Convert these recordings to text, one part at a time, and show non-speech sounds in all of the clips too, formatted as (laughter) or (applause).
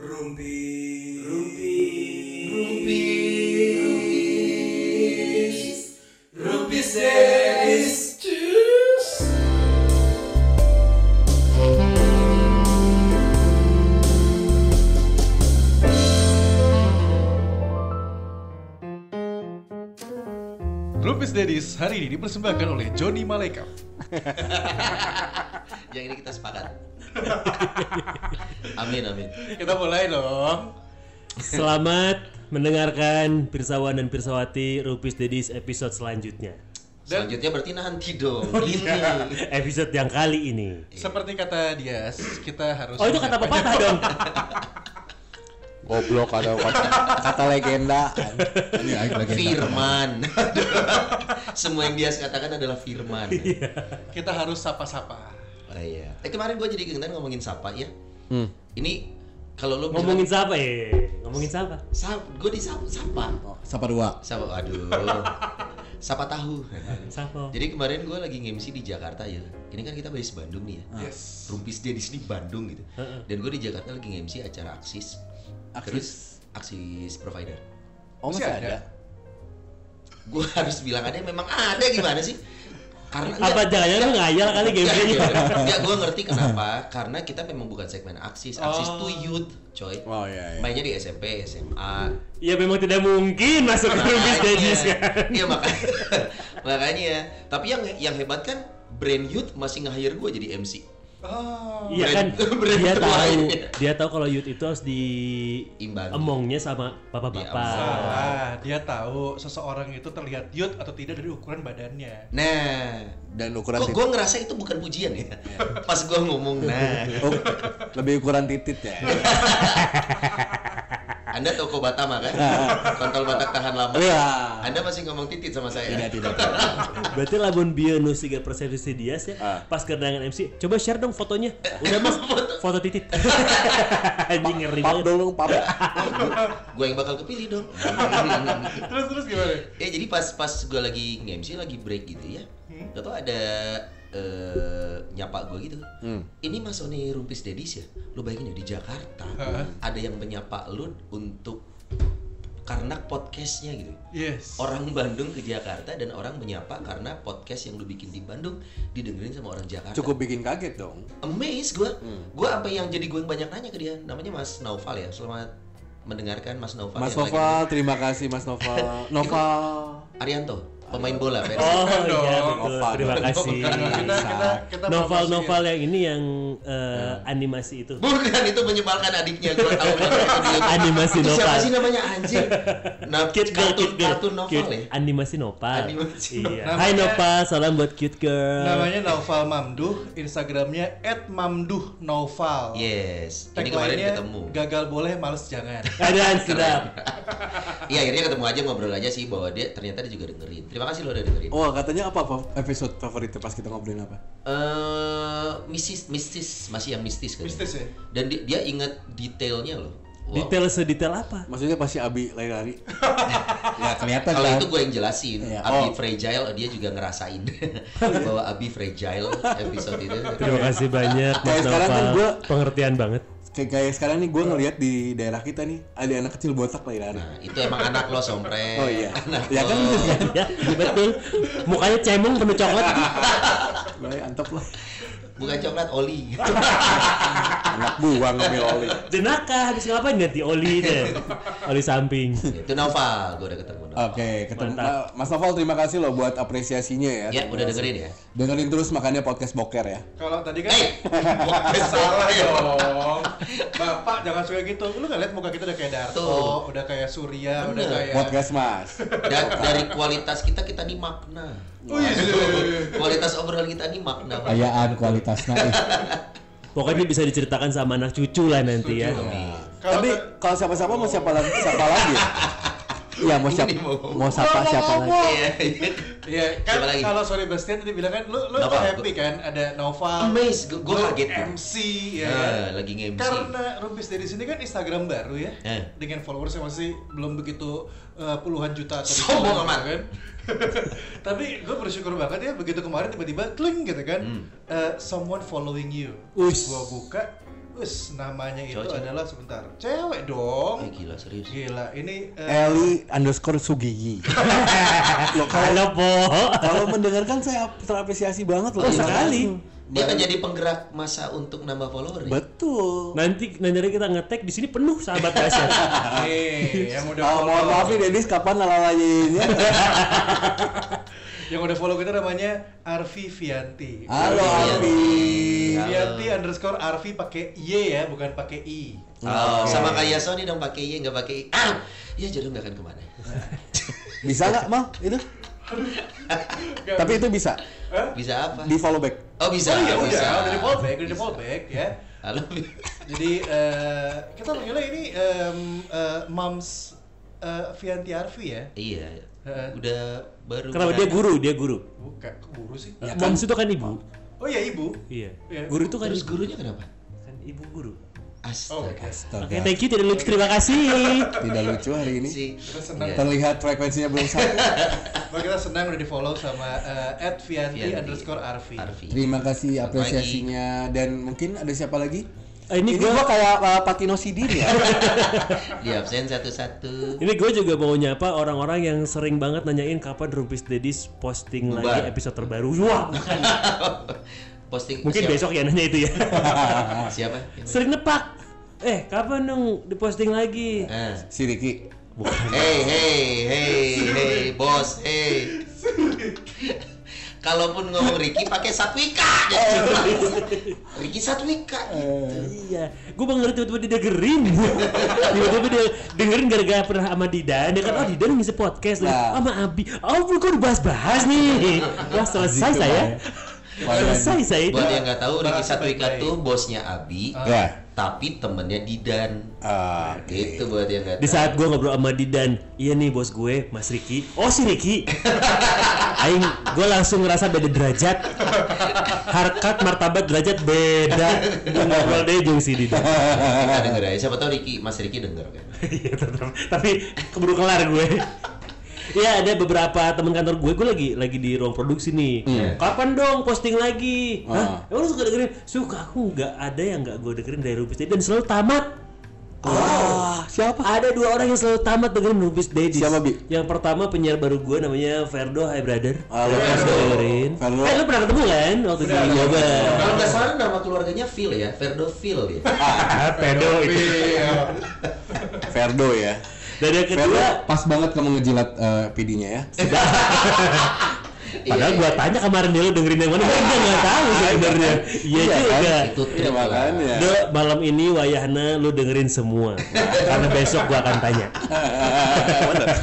Rumpi. Rumpi. Rumpis. Rumpis. Cus. Rupis Dedis hari ini dipersembahkan oleh Joni Maleka. (laughs) Yang ini kita sepakat. (laughs) amin amin. Kita mulai dong. Selamat mendengarkan Pirsawan dan Pirsawati Rupis Dedis episode selanjutnya. Dan- Selanjutnya berarti nanti dong. Oh, ini. iya. Episode yang kali ini. Seperti kata Dias, kita harus Oh itu kata pepatah dong. (laughs) Goblok ada kata, kata legenda. Ini aing legenda. Firman. (laughs) Semua yang dia katakan adalah firman. kita harus sapa-sapa. Oh iya. Eh kemarin gue jadi keingetan ngomongin sapa ya. Hmm. Ini kalau lu Ngomongin siapa ya? Ngomongin siapa? sap, gue di sapa. Sapa. Oh, Sapa dua. Sapa. Aduh. (laughs) Sapa tahu. Siapa? Jadi kemarin gue lagi nge-MC di Jakarta ya. Ini kan kita base Bandung nih ya. Yes. Rumpis dia di sini Bandung gitu. Heeh. Dan gue di Jakarta lagi nge-MC acara Aksis. Aksis? Terus Aksis provider. Oh masih Masih ada. ada? Gue harus bilang ada memang ada gimana sih? Karena Apa jangan-jangan lu ngayal kali gameplaynya? Enggak, gue ngerti kenapa. Karena kita memang bukan segmen Aksis. Aksis Oh. tuh youth, coy. Oh iya iya. Mainnya di SMP, SMA, Ya memang tidak mungkin masuk ke Rupis Dedis kan. Iya makanya. (laughs) makanya. Tapi yang yang hebat kan brand youth masih nge-hire gue jadi MC. Oh. Iya kan Brand- dia tahu dia tahu kalau youth itu harus di Imbangi. emongnya sama bapak-bapak. Salah, dia tahu seseorang itu terlihat youth atau tidak dari ukuran badannya. Nah, Dan ukuran kok gue ngerasa itu bukan pujian ya. Pas gue ngomong, nah, Oh, lebih ukuran titit ya. (laughs) Anda toko Batama kan? Kontol Batak tahan lama. Iya. Anda masih ngomong titit sama saya. Tidak tidak. (laughs) Berarti lamun bieu nu siga persepsi dia sih Ah. pas kedatangan MC. Coba share dong fotonya. Udah Mas, foto titit. (laughs) Anjing ngeri Pap dulu pap. (laughs) Gue yang bakal kepilih dong. Terus terus gimana? ya jadi pas pas gue lagi nge-MC lagi break gitu ya. Gak tau ada eh, nyapa gue gitu. Hmm. Ini Mas Oni Rumpis Dedis ya. Lu bayangin ya di Jakarta Heeh. ada yang menyapa lu untuk karena podcastnya gitu. Yes. Orang Bandung ke Jakarta dan orang menyapa karena podcast yang lu bikin di Bandung didengerin sama orang Jakarta. Cukup bikin kaget dong. amazed gue gue sampai yang jadi gue yang banyak nanya ke dia namanya Mas Naufal ya selamat mendengarkan Mas Naufal Mas Noval, terima kasih Mas Noval. (laughs) Noval. Arianto pemain bola. Oh iya dong. betul. Novel. Terima kasih. Kita kita kita Novel-novel yang ini yang eh, animasi itu. bukan itu menyebalkan adiknya gue tahu. Animasi Itu siapa Novel. sih namanya anjir (laughs) nah, Cute girl, kartun cute girl. kartun novel Cute ya Animasi Nopal. Animasi Iya. Hai Nopal, salam buat cute girl. Namanya Naufal Mamduh, Instagramnya @mamduhnoval. yes ini kemarin ketemu Gagal boleh, males jangan. Keadaan sedap. iya akhirnya ketemu aja ngobrol aja sih bahwa dia ternyata dia juga dengerin terima kasih lo udah dengerin Oh katanya apa apa episode favoritnya pas kita ngobrolin apa? eh mistis mistis masih yang mistis kan Mistis ya? dan dia, dia ingat detailnya loh Wow. Detail sedetail apa? Maksudnya pasti Abi lari-lari. (laughs) ya kelihatan Kalau kan. itu gue yang jelasin, Iya. Abi Oh. Fragile dia juga ngerasain (laughs) bahwa Abi Fragile episode itu. Terima kasih banyak Mas Kayak sekarang kan gua- Pengertian banget. Kayak, kayak sekarang nih gue ngeliat di daerah kita nih ada anak kecil botak lari-lari. Nah, itu emang anak lo sompret. Oh iya. Anak Ya kan lo. Ya, betul. Mukanya cemong penuh coklat. Baik, antep lah. Bukan coklat oli. (laughs) Anak buah ngambil oli. Jenaka habis ngapain ganti oli deh. Oli samping. itu Nova, gue udah ketemu. Oke, ketemu Mantap. Ma- Mas Noval terima kasih loh buat apresiasinya ya. Ya, udah dengerin ya. Dengerin terus makanya podcast boker ya. Kalau tadi kan Hey, (laughs) salah dong. Bapak jangan suka gitu. Lu nggak lihat muka kita udah kayak Darto, Tuh. udah kayak Surya, udah Bener. kayak Podcast Mas. Da- dari kualitas kita kita nih makna. Oh iya, iya, iya, iya. Kualitas obrolan kita nih makna. Kayaan kualitasnya. (laughs) eh. Pokoknya bisa diceritakan sama anak cucu lah nanti ya. Kalau Tapi kalau siapa-siapa mau siapa lagi? Siapa lagi? (laughs) Iya mau siapa? Mau- Mau siapa siapa lagi? Iya, iya. Iya, kan Siapa lagi? kalau Sorry Bastian tadi bilang kan lu lu Nova, happy kan ada Nova, Amazed, gue kaget. MC ya. Ah, kan? lagi nge-MC. Karena Rumpis dari sini kan Instagram baru ya. Eh. Dengan followers yang masih belum begitu uh, puluhan juta atau Sombong amat. kan. (laughs) Tapi gue bersyukur banget ya begitu kemarin tiba-tiba kling gitu kan. Hmm. uh, someone following you. Ush. Gua buka Wes, namanya itu Cowok, cewek? adalah sebentar. Cewek dong. Eh gila serius. Gila, ini eh, Eli underscore Sugigi. (laughs) Loh, Halo kalau, kalau mendengarkan saya terapresiasi banget loh. Oh, sekali. Dia kan jadi penggerak masa untuk nambah follower ya. Betul. Nanti nanti kita ngetek di sini penuh sahabat (laughs) dahsyat. nih yang udah Oh, follow. mohon maaf nih Dedis kapan lalalanya (laughs) Yang udah follow kita namanya Arfi Vianti. Halo. Arfi. Halo. Vianti underscore Arfi pakai Y ya, bukan pakai I. Oh, sama kayak Sony dong pakai Y nggak pakai I. Ah, ya jodoh nggak akan ke mana. Bisa nggak mal itu? Tapi itu bisa Bisa apa? di follow back. Oh bisa. Oh iya udah, bisa. udah di fallback, udah di fallback ya. Halo. Jadi eh, kita manggilnya ini em, eh, Moms eh, Vianti Arfi ya. Iya. Heeh. Udah baru. Kenapa dia guru? Dia guru. Bukan guru sih. Ya kan? Moms itu kan ibu. Oh iya ibu. Iya. Iya. Guru itu kan Terus ibu. gurunya kenapa? Kan ibu guru. Oh, Astaga. Astaga. Oke, thank you tidak lucu. Terima kasih. Tidak lucu hari ini. Si Kita senang. Iya. Terlihat frekuensinya belum satu. (laughs) Wah, kita senang udah di follow sama eh, @vianti Vianti. underscore Arfi. Arfi. Terima kasih apresiasinya dan mungkin ada siapa lagi? Eh, ini Ini gua gua kayak uh, Patino Sidin ya. (laughs) Di absen satu-satu. Ini gue juga mau nyapa orang-orang yang sering banget nanyain kapan Rumpis Dedis posting Bubar. lagi episode terbaru. Wah, bukan. (laughs) Posting Mungkin siapa? besok ya nanya itu ya. (laughs) Siapa? sering nepak. Eh, kapan dong diposting lagi? Ah. si Ricky. Hey, hey, hey, hey, bos, hey. Kalaupun ngomong Ricky pakai Satwika aja. (laughs) Ricky Satwika. Iya, gue baru ngerti tiba-tiba dia dengerin. (laughs) tiba-tiba dia dengerin gara-gara pernah sama Didan. Dia kan, oh Didan ngisi podcast. Nah. sama Abi. Oh, kok dibahas-bahas nih. Wah, selesai Gitu, saya. Selesai saya itu. Buat yang nggak tahu, Ricky Satwika tuh bosnya Abi, Ya. tapi temennya Didan. Ah, oke. Itu buat yang nggak Di tahu. saat gue ngobrol sama Didan, iya nih bos gue, Mas Riki. Oh si Riki. (laughs) Aing, gue langsung ngerasa beda derajat. Harkat, martabat, derajat beda. Gue ngobrol deh jeung si Didan. Kita denger aja. Siapa tahu Ricky, Mas Ricky denger kan. (laughs) Iya tetap. Tapi keburu kelar gue. Iya ada beberapa teman kantor gue, gue lagi lagi di ruang produksi nih. Kapan dong posting lagi? Hah? Emang lu suka dengerin? Suka aku nggak ada yang nggak gue dengerin dari Rubis Dedi dan selalu tamat. Ah, siapa? Ada dua orang yang selalu tamat dengerin Rubis Dedi. Siapa, Bi? Yang pertama penyiar baru gue namanya Ferdo Hi Brother. Halo, Yang Ferdo. dengerin. Ferdo. Eh lu pernah ketemu kan waktu di Yoga? Kalau nggak salah nama keluarganya Phil ya, Ferdo Phil dia. Ah, Ferdo itu. Ferdo ya. Dan yang kedua, pas banget kamu ngejilat eh, PD-nya ya. (laughs) padahal Iya, gua iya. tanya kemarin dia lu dengerin yang mana, dia nggak tahu sebenarnya. Iya Iya, juga. kan? Itu Iya, makanya. Do, malam ini wayahna lu dengerin semua. Karena besok gua akan tanya.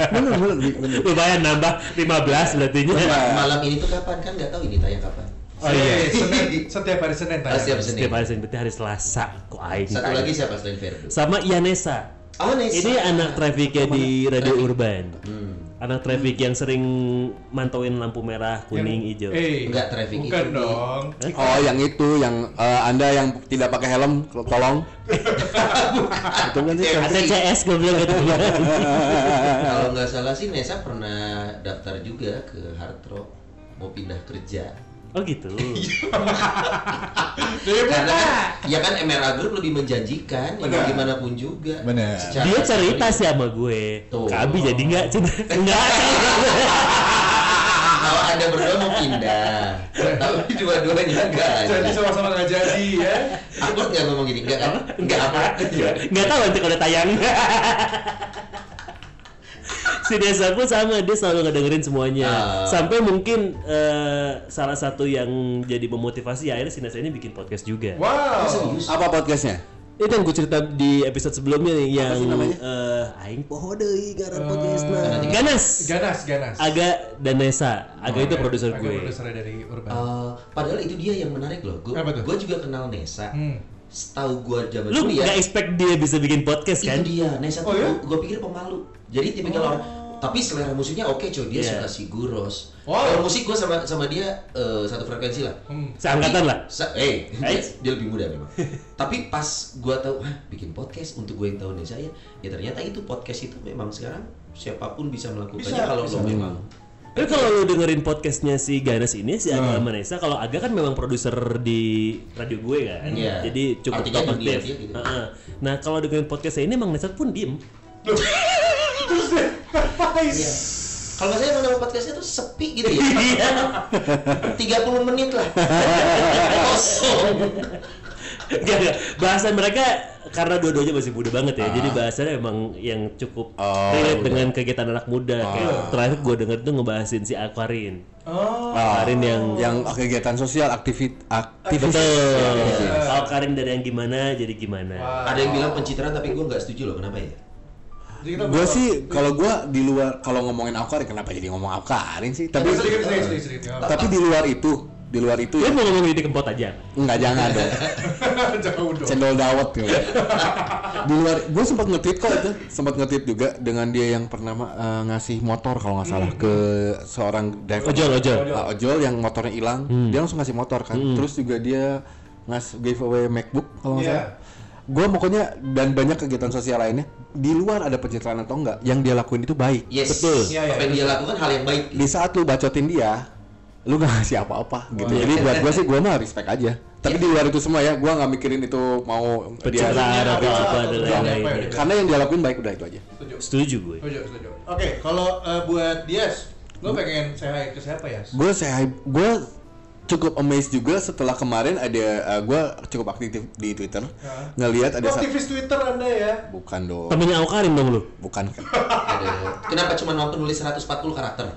bener, bener, Bi, bener. Lumayan nambah 15 berarti Malam ini tuh kapan kan nggak tahu ini tayang kapan. Oh iya. Senin, setiap hari Senin Oh, tayang. setiap Senin. Setiap hari Senin berarti hari Selasa kok aing. Satu lagi siapa selain Ferdo? Sama Ianesa. Oh, Nesa. Ini anak trafficnya di Radio Urban. Hmm. Anak traffic yang sering mantauin lampu merah, kuning, hijau. Eh, Enggak, traffic bukan itu. dong. Oh, yang itu, yang eh, Anda yang tidak pakai helm, tolong. (laughs) itu kan sih. Eh, Ada CS gue bilang gitu. (laughs) Kalau nggak salah sih Nesa pernah daftar juga ke Hard Rock mau pindah kerja. Oh gitu. (laughs) Karena kan, ya kan MRA Group lebih menjanjikan ya gimana pun juga. Benar. Dia cerita sih sama gue. Tuh. Kabi jadi nggak cinta. Enggak. (laughs) Kalau anda berdua mau pindah, tapi dua-duanya enggak Jadi sama-sama nggak jadi ya. Aku nggak ngomong gini, enggak kan? Enggak apa? Nggak tahu nanti kalau tayang. (laughs) si Desa pun sama dia selalu ngedengerin semuanya Ah. sampai mungkin eh, salah satu yang jadi memotivasi ya akhirnya si Desa ini bikin podcast juga Wow. Serius? Apa podcastnya? itu yang gue cerita di episode sebelumnya nih yang eh, aing poho deui ngaran podcastna Ganas. ganas Ganas, ganas. Aga dan Nesa Aga itu Oke, produser Aga gue produsernya dari Urban. Eh, padahal itu dia yang menarik loh. Gue gue juga kenal Nesa. Hmm. Setahu gue zaman lu kuliah. nggak expect dia bisa bikin podcast itu kan dia Nesa Oh, tuh ya? gue pikir pemalu jadi tipikal orang tapi selera musiknya oke coy dia Iya. suka Siguros Wow. kalau musik gue sama sama dia eh, satu frekuensi lah Hmm. seangkatan lah Sa eh dia, Eh? (laughs) dia lebih muda memang (laughs) tapi pas gue tahu Hah, bikin podcast untuk gue yang tahu Nesa ya ya ternyata itu podcast itu memang sekarang siapa pun bisa melakukannya Bisa, kalau bisa. lo memang Tapi kalau lu dengerin podcastnya si Ganes ini si Aga Manesa, kalau Aga kan memang produser di radio gue kan, Iya. jadi cukup dia gitu. Heeh. Nah kalau dengerin podcastnya ini emang Nesat pun diem. (laughs) Iya. Kalau nggak salah emang nama podcastnya tuh sepi gitu ya. Iya. 30 menit lah. (laughs) Kosong. Gak, gak. Bahasan mereka karena dua-duanya masih muda banget ya, Ah. jadi bahasannya emang yang cukup Oh, relate dengan kegiatan anak muda. Kayak terakhir gue denger tuh ngebahasin si Aquarin. Oh. Aquarin yang yang kegiatan sosial aktivit aktivis Betul. Aquarin dari yang gimana jadi gimana. Ada yang bilang pencitraan tapi gue nggak setuju loh. Kenapa ya? Gue sih kalau gue di luar kalau ngomongin Awkarin kenapa jadi ngomong Awkarin sih? Tapi sedikit sedikit sedikit tapi di luar itu di luar itu Lu ya mau ngomong di kempot aja? nggak jangan dong. (laughs) Jauh dong. cendol dawet gitu di luar gue sempat nge-tweet kok itu. Sempat nge-tweet juga dengan dia yang pernah eh, ngasih motor kalau nggak salah ke seorang driver. Ojol, ojol. Ah, ojol yang motornya hilang. Dia langsung ngasih motor kan. Terus juga dia ngas giveaway MacBook kalau nggak Iya. salah gue pokoknya dan banyak kegiatan sosial lainnya di luar ada pencitraan atau enggak yang dia lakuin itu baik Yes. Betul. Iya, iya, Apa yang dia lakukan hal yang baik. di saat lu bacotin dia lu gak ngasih apa-apa gitu jadi buat gue sih gue mah respect aja tapi di luar itu semua ya gue nggak mikirin itu mau dia Pencitraan atau apa atau dan apa, lain-lain. apa ya. karena yang dia lakuin baik udah itu aja Setuju. Setuju gue. Setuju, setuju. Oke, kalau eh, buat Dias, lo pengen say hi ke siapa ya? gue saya gue cukup amazed juga setelah kemarin ada gue cukup aktif di Twitter Ya. ngelihat ada aktivis Twitter anda ya? bukan dong Temennya Aukarin dong lu. bukan (laughs) kan Ada. Kenapa cuma mampu nulis 140 karakter? (laughs)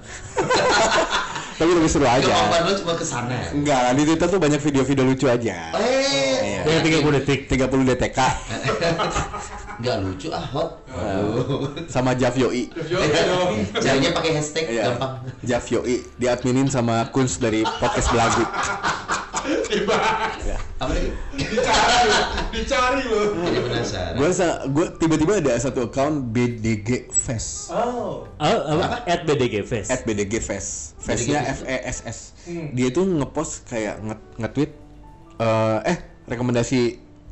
tapi lebih seru aja Kemampuan lo cuma ke sana. enggak di Twitter tuh banyak video-video lucu aja Eh, Iya. Yang 30 detik. 30 DTK (laughs) nggak lucu ah hot. Aduh. sama Jav Yoi Yo, dong. Caranya pakai hashtag Iya. gampang. Jav Yoi diadminin sama Kunz dari podcast Belagu Apa lagi? Dicari, dicari lo. Jadi penasaran. gue gue tiba-tiba ada satu account BDG Fest Oh, Oh, apa? At BDG Fest. at BDG Fest Festnya F E S S dia tuh ngepost kayak nge- nge-tweet eh, eh rekomendasi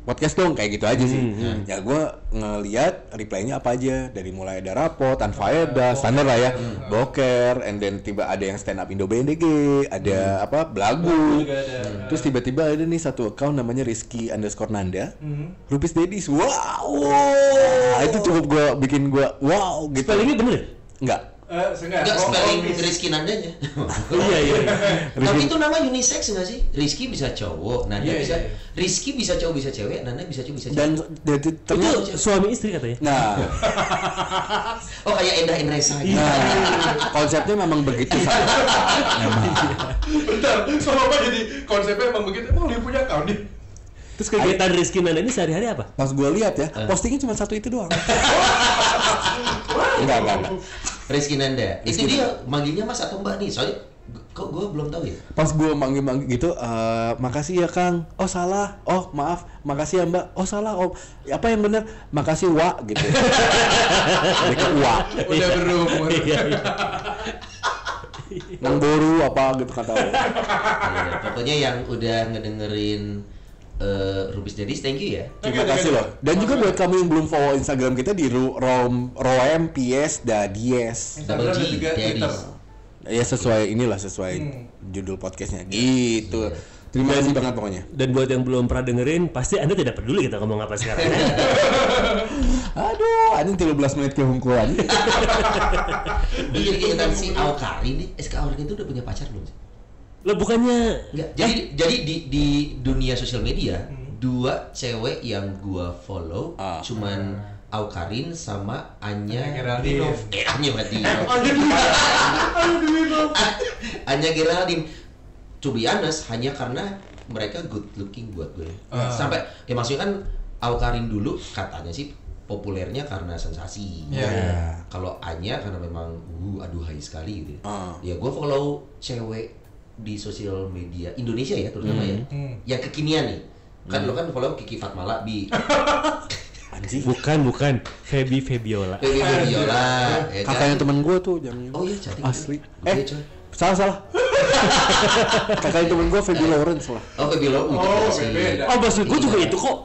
podcast dong kayak gitu aja sih. Ya gue ngeliat reply-nya apa aja. Dari mulai ada rapot, Unfaeda, standar lah ya. Boker, and then tiba ada yang stand up Indo BDG ada apa belagu ada. terus tiba-tiba ada nih satu account namanya Rizky underscore Nanda. Hmm. Rupis Dedis wow. Nah, itu cukup gue bikin gue wow gitu. Spellingnya bener? Enggak Eh, seenggak. Enggak Oh, spelling oh, Rizky Nandanya. (laughs) Iya, iya. Tapi itu nama unisex nggak sih? Rizky bisa cowok, Nanda Iya, bisa. iya, iya. Rizky bisa cowok bisa cewek, Nanda bisa cowok bisa cewek. dan Itu suami istri katanya. nah (laughs) oh kayak Endah Endresa gitu. Nah, konsepnya memang begitu sama. Bentar, sama apa jadi konsepnya emang begitu? Emang dia punya account nih? Terus kegiatan Rizky Nanda ini sehari-hari apa? Pas gue lihat ya, Eh. postingnya cuma satu itu doang. (laughs) enggak, enggak, enggak. Rizky Nanda. Rizky itu dia manggilnya Mas atau Mbak nih? Soalnya kok gue belum tahu ya. Pas gue manggil-manggil gitu, eh, makasih ya Kang. Oh salah. Oh maaf. Makasih ya Mbak. Oh salah. Oh apa yang benar? Makasih Wa gitu. (laughs) Mereka Wa. Udah berumur. Iya, iya. Nang boru apa gitu kata. Iya, pokoknya yang udah ngedengerin eh, Rubis Dedis, thank you ya. Terima kasih loh. Dan juga buat kamu yang belum follow Instagram kita di Ro- Rom Roem PS da Dies. Double G. Twitter. Ya sesuai inilah sesuai Hmm. judul podcastnya gitu. Terima kasih banget pokoknya. Dan buat yang belum pernah dengerin, pasti Anda tidak peduli kita ngomong apa sekarang. (laughs) Aduh, anjing 13 menit ke hungkulan. Ini jadi keingetan si Aokari nih. Eh, si Aokari itu udah punya pacar belum sih? Lo bukannya Enggak. Jadi jadi di di dunia sosial media dua cewek yang gua follow Ah. cuman Aukarin sama Anya Geraldine. Eh Anya aduh, (laughs) (laughs) Anya Geraldine. To be honest, hanya karena mereka good looking buat gue. Ah. Sampai ya maksudnya kan Aukarin dulu katanya sih populernya karena sensasi. Iya. Iya. Kalau Anya karena memang uh aduhai sekali gitu. Ah. Ya gue follow cewek di sosial media Indonesia ya terutama ya. Hmm. Yang kekinian nih. Kan lo kan follow Kiki Fatmala bi (laughs) Anjing. bukan bukan Feby Febiola. Baby Viola. ya? Kakaknya temen gue tuh jangan. Oh iya cantik. Asli. Eh, Eh, salah salah. (laughs) Kakaknya temen gue Feby Lawrence lah. Oh, Lo, itu Oh, sih. beda. Oh, maksud gue juga itu kok.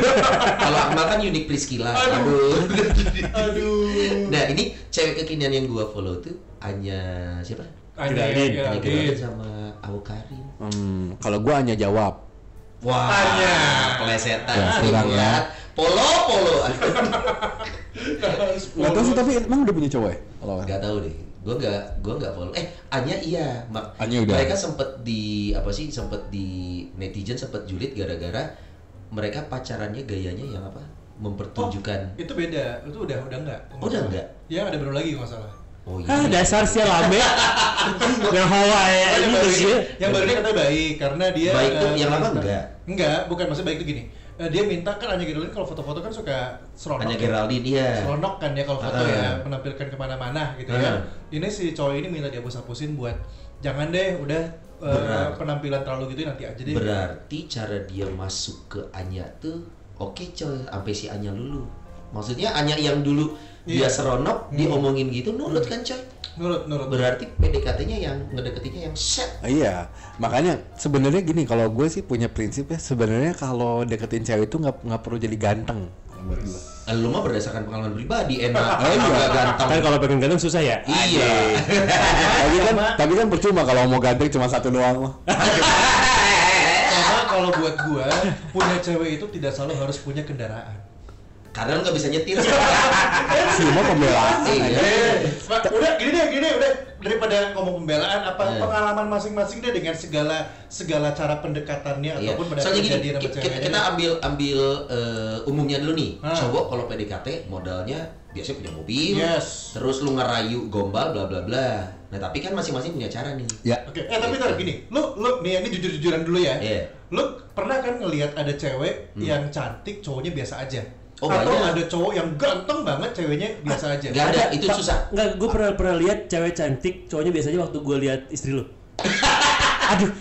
(laughs) Kalau Akmal kan unik Priscilla. Aduh. Aduh. Nah, ini cewek kekinian yang gua follow tuh Anya siapa? Anya ya, Anya Geraldine. Geraldine sama Awu Karim. Hmm, kalau gua hanya jawab. Wah, Anya. pelesetan Ya, kurang ya. Polo, (laughs) polo. Nggak tahu sih tapi emang udah punya cowok ya? Kalau Gak tahu deh. Gue gak, gue gak follow. Eh, Anya iya. Mak- Anya udah. Mereka sempet di apa sih? Sempet di netizen sempet julid gara-gara mereka pacarannya gayanya yang apa? Mempertunjukkan. Itu beda, itu udah udah enggak. Oh, udah enggak? Ya ada baru lagi kalau nggak salah. Oh, Ah, dasar sih lame. Yang Hawaii Oh, yang baru sih. yang baru ini katanya baik karena dia Baik tuh, eh, yang lama minta- enggak? Enggak, bukan maksudnya baik itu gini. Eh, dia minta kan Anya Geraldine kalau foto-foto kan suka seronok. Anya ya. Geraldine iya. Seronok kan ya kalau foto Ah. ya, menampilkan ke mana-mana gitu ya. Ah. Ini si cowok ini minta dihapus-hapusin buat jangan deh, udah eh, Berat. penampilan terlalu gitu nanti aja deh. Berarti cara dia masuk ke Anya tuh oke coy, sampai si Anya lulu. Maksudnya Anya yang dulu dia Iya. seronok, diomongin gitu nurut kan coy. Nurut, nurut. Berarti PDKT-nya yang ngedeketinnya yang set. Iya, makanya sebenarnya gini kalau gue sih punya prinsip ya sebenarnya kalau deketin cewek itu nggak nggak perlu jadi ganteng buat gue. Eh, Lu mah berdasarkan pengalaman pribadi enak, Oh, (laughs) emang iya. ganteng. Kan kalau pengen ganteng susah ya. Iya. (laughs) tapi kan tapi kan percuma kalau mau ganteng cuma satu doang mah. (laughs) Karena kalau buat gua punya cewek itu tidak selalu harus punya kendaraan. Karena lu gak bisa nyetir. Cuma pembelaan. Iya. Eh, Pak, udah gini deh, gini udah daripada ngomong pembelaan apa Eh. pengalaman masing-masing deh dengan segala segala cara pendekatannya Iya. ataupun pada Soalnya gini, kita, kita ambil ambil eh, umumnya dulu nih. Ah. Cowok kalau PDKT modalnya biasanya punya mobil, Yes. terus lu ngerayu gombal bla bla bla. Nah tapi kan masing-masing punya cara nih. Ya. Oke, eh tapi ntar gini, lu lu nih ini jujur-jujuran dulu ya. Iya. Lu pernah kan ngelihat ada cewek yang cantik, cowoknya biasa aja? Oh, Atau banyak. ada cowok yang ganteng banget, ceweknya biasa aja? Gak ada, itu susah. Enggak, gue pernah pernah lihat cewek cantik, cowoknya biasanya waktu gue lihat istri lu. (laughs) Aduh,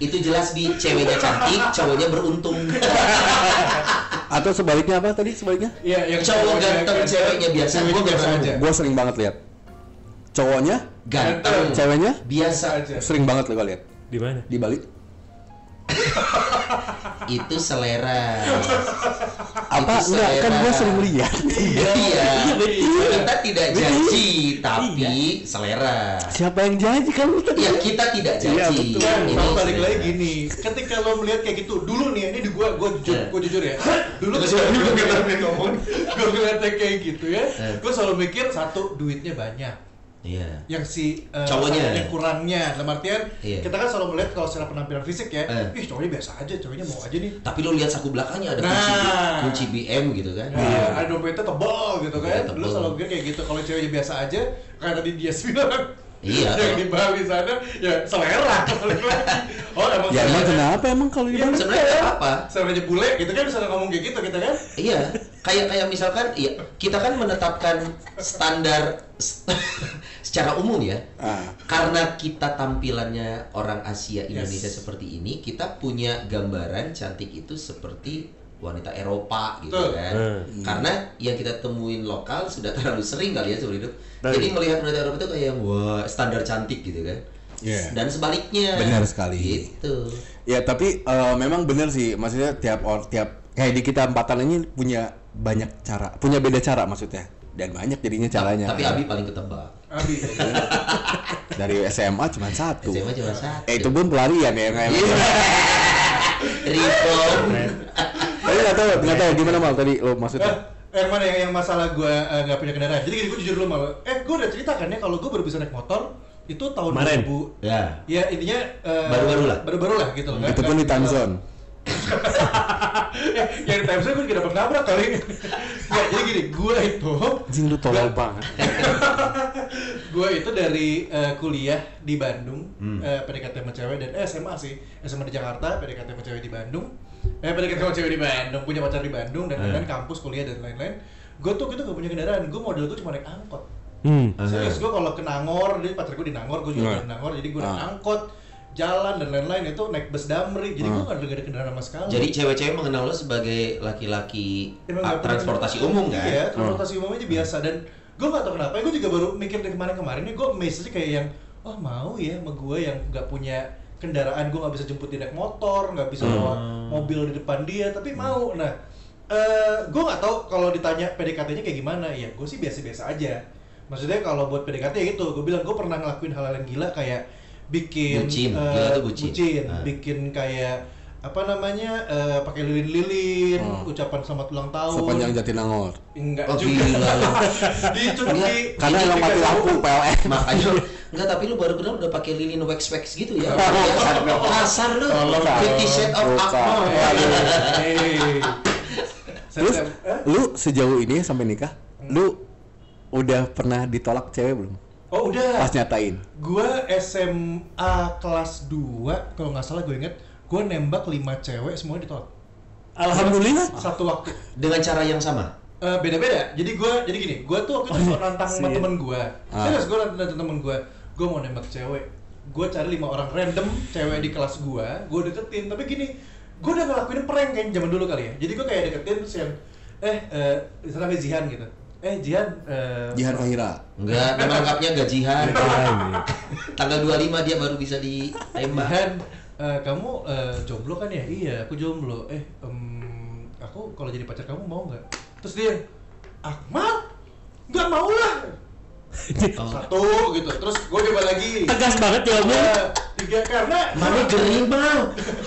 Itu jelas di ceweknya cantik, cowoknya beruntung. (laughs) Atau sebaliknya apa tadi sebaliknya? Iya, yang Cowok ganteng, ganteng, ceweknya biasa. Gua biasa gak aja. Gue sering banget lihat. Cowoknya, Ganteng, ceweknya biasa. aja. sering banget lo lihat di mana? di Bali. Itu selera. Apa Itu enggak kan selera. gue sering lihat. Iya, kita tidak janji, tapi selera. Siapa yang janji kan lu tadi? Ya kita tidak Iya, janji. betul. Kan, Ini balik selera. lagi gini, ketika lo melihat kayak gitu, dulu nih, ini di gua, gua jujur, Eh. gua jujur ya. Dulu ketika gua ngomong, gua ngeliatnya kayak gitu ya, Eh. gua selalu mikir satu duitnya banyak. Iya. yang si eh, Cowoknya. yang kurangnya dalam artian Iya. kita kan selalu melihat kalau secara penampilan fisik ya Eh. ih cowoknya biasa aja cowoknya mau aja nih Tapi lu lihat saku belakangnya ada kunci, Nah. kunci BM gitu kan. Nah, ada dompetnya tebal gitu kan. Lu tebal. selalu pikir kayak gitu. Kalau ceweknya biasa aja, kayak tadi dia bilang. Iya, (laughs) Yang di Bali sana, ya selera. balik lagi. (laughs) oh, emang Ya emang selera. kenapa emang kalau di Iya, Bali? Sebenarnya nggak apa-apa. Seleranya bule gitu kan bisa ngomong kayak gitu kita kan. Iya, kayak kayak misalkan iya, kita kan menetapkan standar (laughs) secara umum ya. Ah. Karena kita tampilannya orang Asia Indonesia Yes. seperti ini, kita punya gambaran cantik itu seperti wanita Eropa gitu Betul. kan. Hmm. Karena yang kita temuin lokal sudah terlalu sering kali ya seumur hidup. Jadi melihat wanita Eropa itu kayak wah standar cantik gitu kan. Iya. Dan sebaliknya. Benar sekali. Gitu. Ya tapi eh, memang benar sih, maksudnya tiap or tiap kayak di kita empatan ini punya banyak cara, punya beda cara maksudnya dan banyak jadinya caranya. Tapi Abi paling ketebak. Abi. (laughs) dari SMA cuma satu. SMA cuma satu. Eh itu pun pelarian ya kayak. Reform. Tapi nggak tahu nggak tahu gimana mal tadi lo maksudnya. Eh, yang mana yang, yang masalah gue nggak punya kendaraan. Jadi gini, gue jujur dulu mal. Eh, gue udah cerita kan ya kalau gue baru bisa naik motor itu tahun Kemarin. 2000. Ya. Ya intinya eh, Baru-baru lah. Baru-baru lah gitu loh. Itu pun di time zone. (laughs) ya, yang di time zone gue juga dapat nabrak kali. (laughs) ya, jadi gini, gue itu Anjing lu tolol banget. (laughs) gue itu dari eh, kuliah di Bandung, Hmm. eh, PDKT sama cewek dan eh, SMA sih, SMA di Jakarta, PDKT sama cewek di Bandung, eh PDKT sama cewek di Bandung, punya pacar di Bandung dan lain-lain, Hmm. kampus, kuliah dan lain-lain. Gue tuh gitu gak punya kendaraan, gue model gue cuma naik angkot. Hmm. Serius gue kalau ke Nangor, jadi pacar gue di Nangor, gue juga Nah. di Nangor, jadi gue naik Ah. angkot, jalan dan lain-lain itu naik bus damri, jadi gue gak ada, gak ada kendaraan sama sekali. Jadi cewek-cewek mengenal lo sebagai laki-laki Emang ah, transportasi umum kan? Iya, transportasi umum aja biasa dan gue gak tau kenapa, gue juga baru mikir dari kemarin-kemarin nih gue aja kayak yang oh mau ya sama gue yang gak punya kendaraan gue gak bisa jemput dia naik motor, gak bisa bawa mobil di depan dia, tapi mau. Nah, eh gue gak tahu kalau ditanya PDKT-nya kayak gimana, ya gue sih biasa-biasa aja. Maksudnya kalau buat PDKT ya gitu, gue bilang gue pernah ngelakuin hal-hal yang gila kayak bikin Bucin, eh, gila tuh bucin. Ah. bikin kayak apa namanya eh, pakai lilin-lilin, ucapan selamat ulang tahun. Sepanjang Jatinangor. Enggak Oh, juga. gila di (laughs) di Karena di- yang mati lampu PLN. Makanya enggak tapi lu baru kenal udah pakai lilin wax wax gitu ya. (laughs) Kasar lu. Fifty Shades of. Hei. (laughs) Terus lu sejauh ini sampai nikah, lu udah pernah ditolak cewek belum? Oh udah. Pas nyatain. Gua SMA kelas 2 kalau nggak salah gue inget gue nembak 5 cewek semuanya ditolak Alhamdulillah. satu waktu Dengan cara yang sama. Eh, beda-beda jadi gue jadi gini gue tuh waktu itu suka nantang sama temen gue Ah. serius gue nantang temen gue gue mau nembak cewek gue cari lima orang random cewek di kelas gue gue deketin tapi gini gue udah ngelakuin prank kan zaman dulu kali ya jadi gue kayak deketin terus yang eh eh misalnya namanya Zihan gitu eh Jihan eh, Jihan Fahira. Enggak, nama lengkapnya gajihan. Makanya. Tanggal 25 dia baru bisa ditembak. Jihan eh, kamu eh, jomblo kan ya iya aku jomblo eh em, aku kalau jadi pacar kamu mau nggak terus dia Akmal nggak mau lah. Satu gitu terus gue coba lagi Tegas banget jawabnya. Tiga, tiga karena Mami gering mal.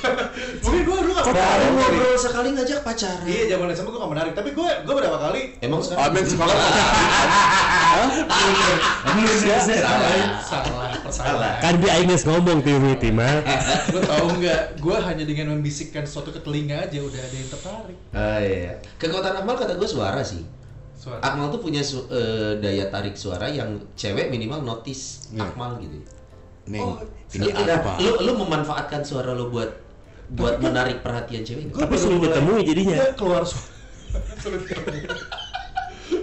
(laughs) mungkin gue dulu gak Baru ngobrol sekali ngajak pacaran. iya zaman SMA gue gak menarik tapi gue gue berapa kali Emang sekarang? Amin sekolah. salah salah salah Kan dia Ines ngomong Timmy mah. lo tau nggak gue hanya dengan membisikkan sesuatu ke telinga aja udah ada yang tertarik Ah iya. Kekuatan Akmal kata gue suara sih. Suara Akmal tuh punya su- eh, daya tarik suara yang cewek minimal notice Iya. Akmal gitu. Neng, Oh, ini apa? Lu, lu memanfaatkan suara lu buat buat menarik perhatian cewek? Tapi sulit ditemui jadinya. Dia keluar suara (laughs) sulit ketemu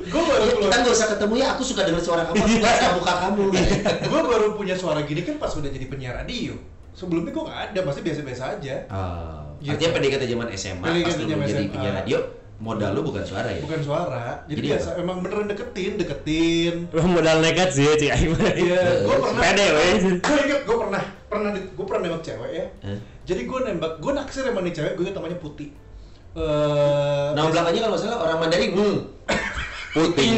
gue baru Ya, keluar kita nggak usah ketemu ya, aku suka dengar suara kamu, aku Iya. suka muka kamu. (laughs) gue baru punya suara gini kan pas udah jadi penyiar radio sebelumnya gue gak ada pasti biasa-biasa aja Ah, Gitu. artinya PDKT zaman SMA, pas PDKT lu zaman jadi penyiar radio, modal lu bukan suara ya? bukan suara jadi, Jadi biasa emang beneran deketin deketin Wah, modal nekat sih ya Cik. Iya, gue (laughs) pernah. Pede, weh. Gue inget, gue pernah, pernah, gue pernah nembak cewek ya. Hah? Jadi gue nembak, gue naksir sama nih cewek, gue inget namanya Putih. Eh, Nama belakangnya kalau salah orang Mandarin, hmm. Putih.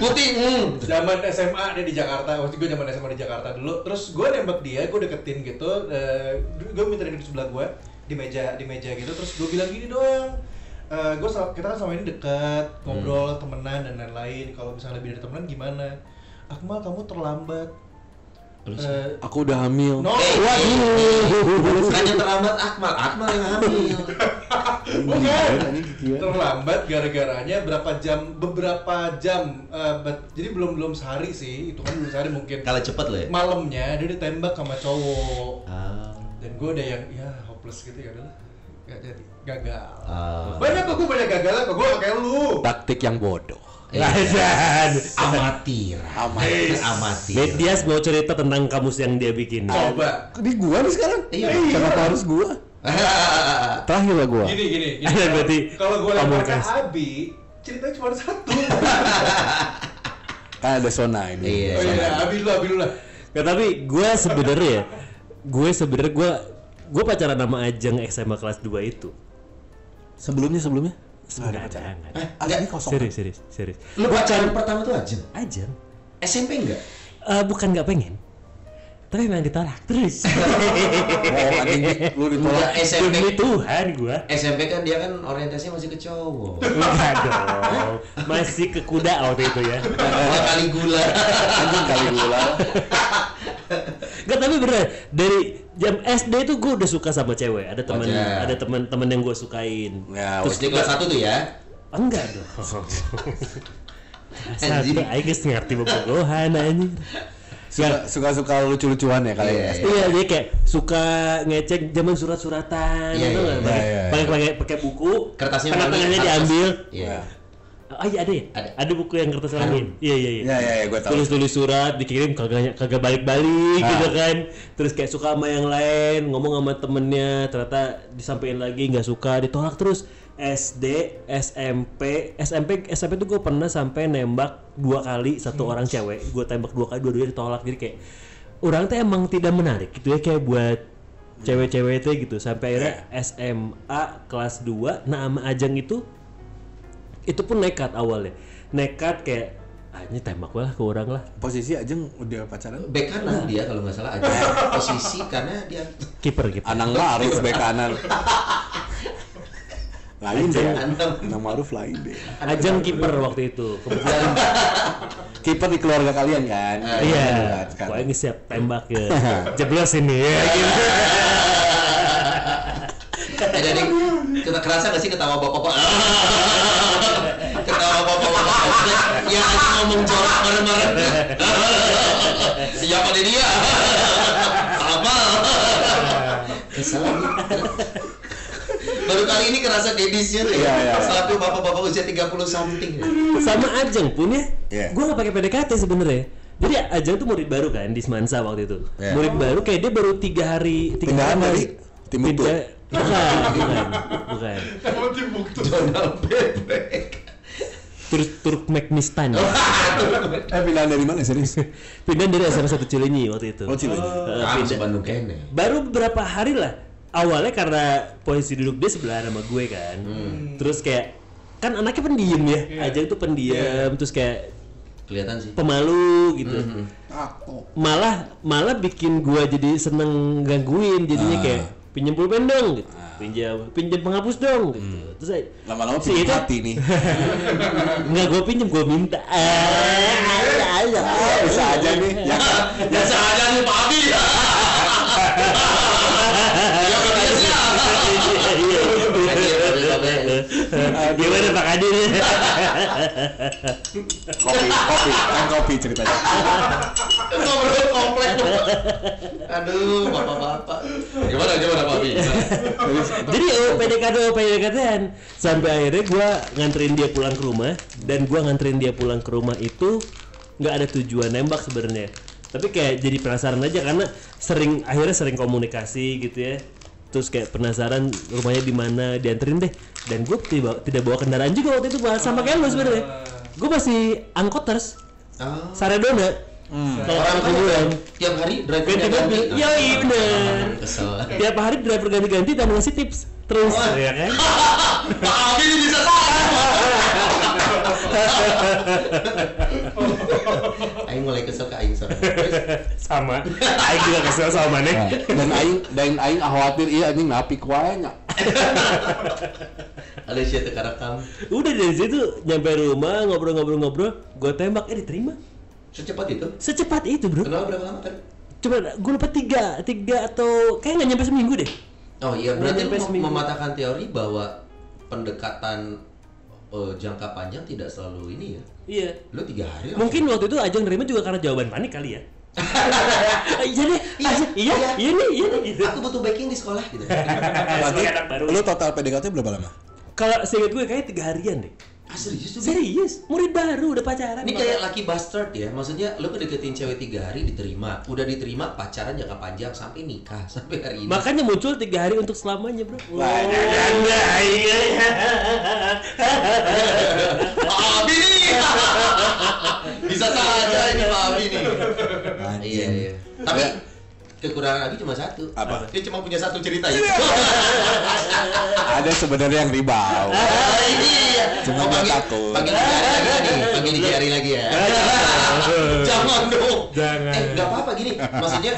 Putih, hmm. zaman SMA dia di Jakarta, waktu gue zaman SMA di Jakarta dulu. Terus gue nembak dia, gue deketin gitu. eh, gue minta dia duduk sebelah gue di meja di meja gitu. Terus gue bilang gini doang. eh, gue kita kan sama ini dekat ngobrol temenan dan lain-lain kalau misalnya lebih dari temenan gimana Akmal kamu terlambat Terus? Eh, Aku udah hamil. no Eh, waduh yang terlambat Akmal, Akmal yang hamil. Bukan. (laughs) Terlambat gara-garanya berapa jam beberapa jam eh, bet- jadi belum belum sehari sih itu kan belum sehari mungkin Kalau cepet lo ya. malamnya dia ditembak sama cowok Ah. dan gue ada yang ya hopeless gitu ya udahlah gak jadi gagal Ah. banyak kok gue banyak gagal kok gue kayak lu Taktik yang bodoh. Iya. Lajan. Amatir. Amatir. Amatir. Medias mau cerita tentang kamus yang dia bikin. coba Di gua nih sekarang. Iya. Kenapa harus gua? (laughs) Terakhir lah gua. gini gini gini Ada (laughs) berarti kalau gue lempar. Abi ceritanya cuma satu (laughs) Kan ada zona ini. Iya. oh iya Abi dulu Abi dulu lah Nggak, tapi gue sebenarnya ya, gue sebenarnya gue gue pacaran sama Ajeng SMA kelas 2 itu. Sebelumnya sebelumnya? Enggak ada, enggak ada. Ah, ini kosong. Serius, serius, serius. Lu pacaran pertama tuh Ajeng? Ajeng, SMP enggak? Eh, bukan nggak pengen, tapi memang ditolak terus. (laughs) Oh, anjing lu ditolak. Enggak, SMP. Demi Tuhan gue. SMP kan dia kan orientasinya masih ke cowok. Enggak dong, masih ke kuda waktu itu ya. Ada kali gula. Anjing kali gula. Enggak tapi bener dari jam SD itu gue udah suka sama cewek. Ada teman ada teman-teman yang gue sukain. Ya, Terus di kelas 1 tuh ya. Enggak dong. (laughs) Satu, Aing geus ngerti bobogohan anjing. Suka suka suka lucu-lucuan ya kali Iya, ya. iya. Iya dia kayak suka ngecek zaman surat-suratan Iya, gitu iya, nggak? iya, Pakai iya, pakai pakai buku, Kertasnya tengah-tengahnya diambil. Iya. Oh iya ada ya? Ada. buku yang kertas wangi. Iya iya iya. Iya, iya, iya, gua tahu. Tulis-tulis surat dikirim kagak kagak balik-balik Ah. gitu kan. Terus kayak suka sama yang lain, ngomong sama temennya, ternyata disampaikan lagi nggak suka, ditolak terus. SD, SMP, SMP, SMP tuh gue pernah sampai nembak dua kali satu Hmm. orang cewek, gue tembak dua kali dua-duanya ditolak jadi kayak orang tuh emang tidak menarik gitu ya kayak buat cewek-cewek itu gitu sampai akhirnya. SMA kelas 2 nah sama Ajeng itu itu pun nekat awalnya nekat kayak ah, ini tembak lah ke orang lah Posisi Ajeng udah pacaran? Back kanan dia kalau nggak salah aja posisi karena dia kiper kiper Anang Maruf bek kanan. Lain deh. Anang. Maruf lain deh. Ajeng kiper waktu itu kebetulan (laughs) Kiper di keluarga kalian kan? iya Sekarang. pokoknya siap tembak ya (laughs) jeblos ini ya gitu. Eh, jadi kita kerasa nggak sih ketawa bapak-bapak? (laughs) ketawa bapak-bapak yang lagi ngomong jorok marah-marah. (laughs) Siapa nih dia? Apa? (laughs) Kesel. Baru kali ini kerasa dedisnya tuh Iya, iya. ya. Selaku bapak-bapak usia 30 something. sama Ajeng pun ya Iya. gue nggak pakai PDKT sebenarnya jadi Ajeng tuh murid baru kan di Semansa waktu itu Iya. murid baru kayak dia baru tiga hari tiga Pindahan hari dari Timbuktu? Bukan bukan bukan. Donald Bebek. Turk Turkmenistan (laughs) Eh pindahan dari mana serius? pindah dari SMA satu Cilenyi waktu itu Oh Cilenyi. Ah, pindah. Bandung kene. baru beberapa hari lah awalnya karena posisi duduk dia sebelah sama gue kan terus kayak kan anaknya pendiam ya Ajeng tuh pendiam terus kayak Kelihatan sih. pemalu gitu Aku. malah malah bikin gua jadi seneng gangguin jadinya Ah. kayak pinjam pulpen dong gitu. pinjam pinjam penghapus dong gitu. Terus saya Lama-lama Si pindah itu- hati nih. (laughs) nggak gua pinjam gua minta. Ah, ayo, Ah, bisa aja nih. (laughs) Ya, Ya saja lu Pak Abi. (laughs) Ya gimana Pak Adi nih kopi, kopi, kan kopi ceritanya. Ngobrol komplek. Aduh, bapak-bapak. Gimana gimana Pak Abi? jadi oh PDKT oh PDKT-an sampai akhirnya gua nganterin dia pulang ke rumah dan gua nganterin dia pulang ke rumah itu nggak ada tujuan nembak sebenarnya tapi kayak jadi penasaran aja karena sering akhirnya sering komunikasi gitu ya terus kayak penasaran rumahnya di mana dianterin deh. Dan gue tidak tidak bawa kendaraan juga waktu itu Pak. sama kayak lu sebenarnya. Gue masih angkoters. Ah. Saradona. Kalau Orang kuburan tiap hari driver ganti mobil. Yo iya tiap hari driver ganti-ganti dan ngasih tips. Terus. Ya kan? (laughs) Pak Abi ini bisa salah. Aing mulai kesel ke Aing. Terus, sama Aing juga kesel sama Manek Nah, dan aing dan aing khawatir iya anjing napik wae nya. Ada sih teka rekam. udah dari situ nyampe rumah ngobrol-ngobrol-ngobrol gue tembak eh diterima Secepat itu. secepat itu bro Kenapa berapa lama tadi? cuma gue lupa tiga tiga atau kayak nggak nyampe seminggu deh Oh iya, berarti Nyampe lu seminggu. mem- mematahkan teori bahwa pendekatan eh, jangka panjang tidak selalu ini ya. iya Lu tiga hari mungkin waktu itu Ajeng nerima juga karena jawaban panik kali ya (laughs) iya deh Iya, iya iya iya. iya nih iya nih gitu Aku butuh backing di sekolah gitu. (laughs) Berarti Sebagai anak baru. lu total PDKT berapa lama? kalau seingat gue kayak tiga harian deh Ah serius tuh? serius murid baru udah pacaran Ini kayak lucky bastard ya, maksudnya lu kedeketin cewek tiga hari diterima, udah diterima pacaran jangka panjang sampai nikah (laughs) sampai hari ini. makanya muncul tiga hari untuk selamanya bro Wah, Nah, iya. Pak (laughs) Abi (laughs) bisa saja ini Pak Abi nih. Iya iya. Tapi kekurangan Abi cuma satu. Apa? Dia cuma punya satu cerita ya. Ada sebenarnya yang ribau. Iya. Cuma Oh, dia panggil, takut. panggil Jari lagi nih, panggil Jari lagi ya. (laughs) Jangan dong. Jangan. Eh, nggak apa-apa gini. Maksudnya,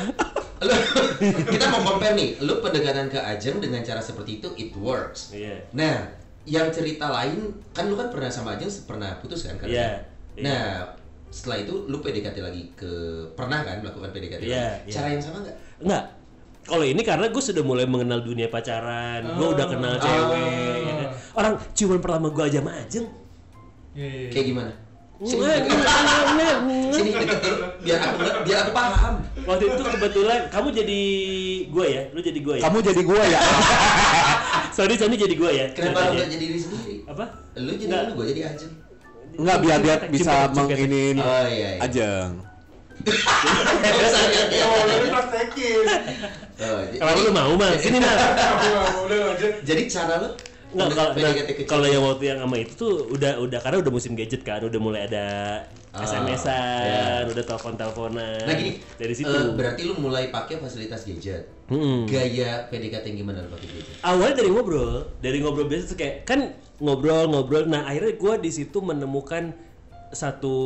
lu, (laughs) kita mau compare nih. Lu pendekatan ke Ajeng dengan cara seperti itu, it works. Iya. Nah, yang cerita lain, kan lu kan pernah sama Ajeng pernah putus kan? Iya, iya. Nah, setelah itu lu PDKT lagi ke pernah kan melakukan PDKT Iya, lagi? iya. Cara yang sama nggak? Enggak. Kalau ini karena gue sudah mulai mengenal dunia pacaran, gue udah kenal cewek. ya kan. Orang ciuman pertama gue aja sama Ajeng. Iya, iya, iya. Kayak gimana? Sini Nggak, nggak, nggak, nggak, nggak. sini deket dulu, biar aku nggak- biar aku paham. Waktu itu kebetulan kamu jadi gue ya, lu jadi gue ya. Kamu jadi gua ya. (laughs) Sorry, Sony jadi gue ya. Kenapa lu nggak jadi diri sendiri? Apa? Lu jadi Nggak. lu, gua jadi Ajeng. Enggak biar dia Cium- bisa menginin Oh iya iya. Ajeng. Ya. Oh, Kalau lu mau mah, sini mah. Jadi cara lu Nggak, kalau nah, kalau yang waktu yang sama itu tuh udah udah karena udah musim gadget kan, udah mulai ada Ah, SMS-an, ya. udah telepon-teleponan. Nah gini, dari situ. eh, berarti lu mulai pakai fasilitas gadget. Mm-mm. Gaya PDKT yang gimana lu pakai gadget? awalnya dari ngobrol dari ngobrol biasa tuh kayak kan ngobrol ngobrol nah akhirnya gue di situ menemukan satu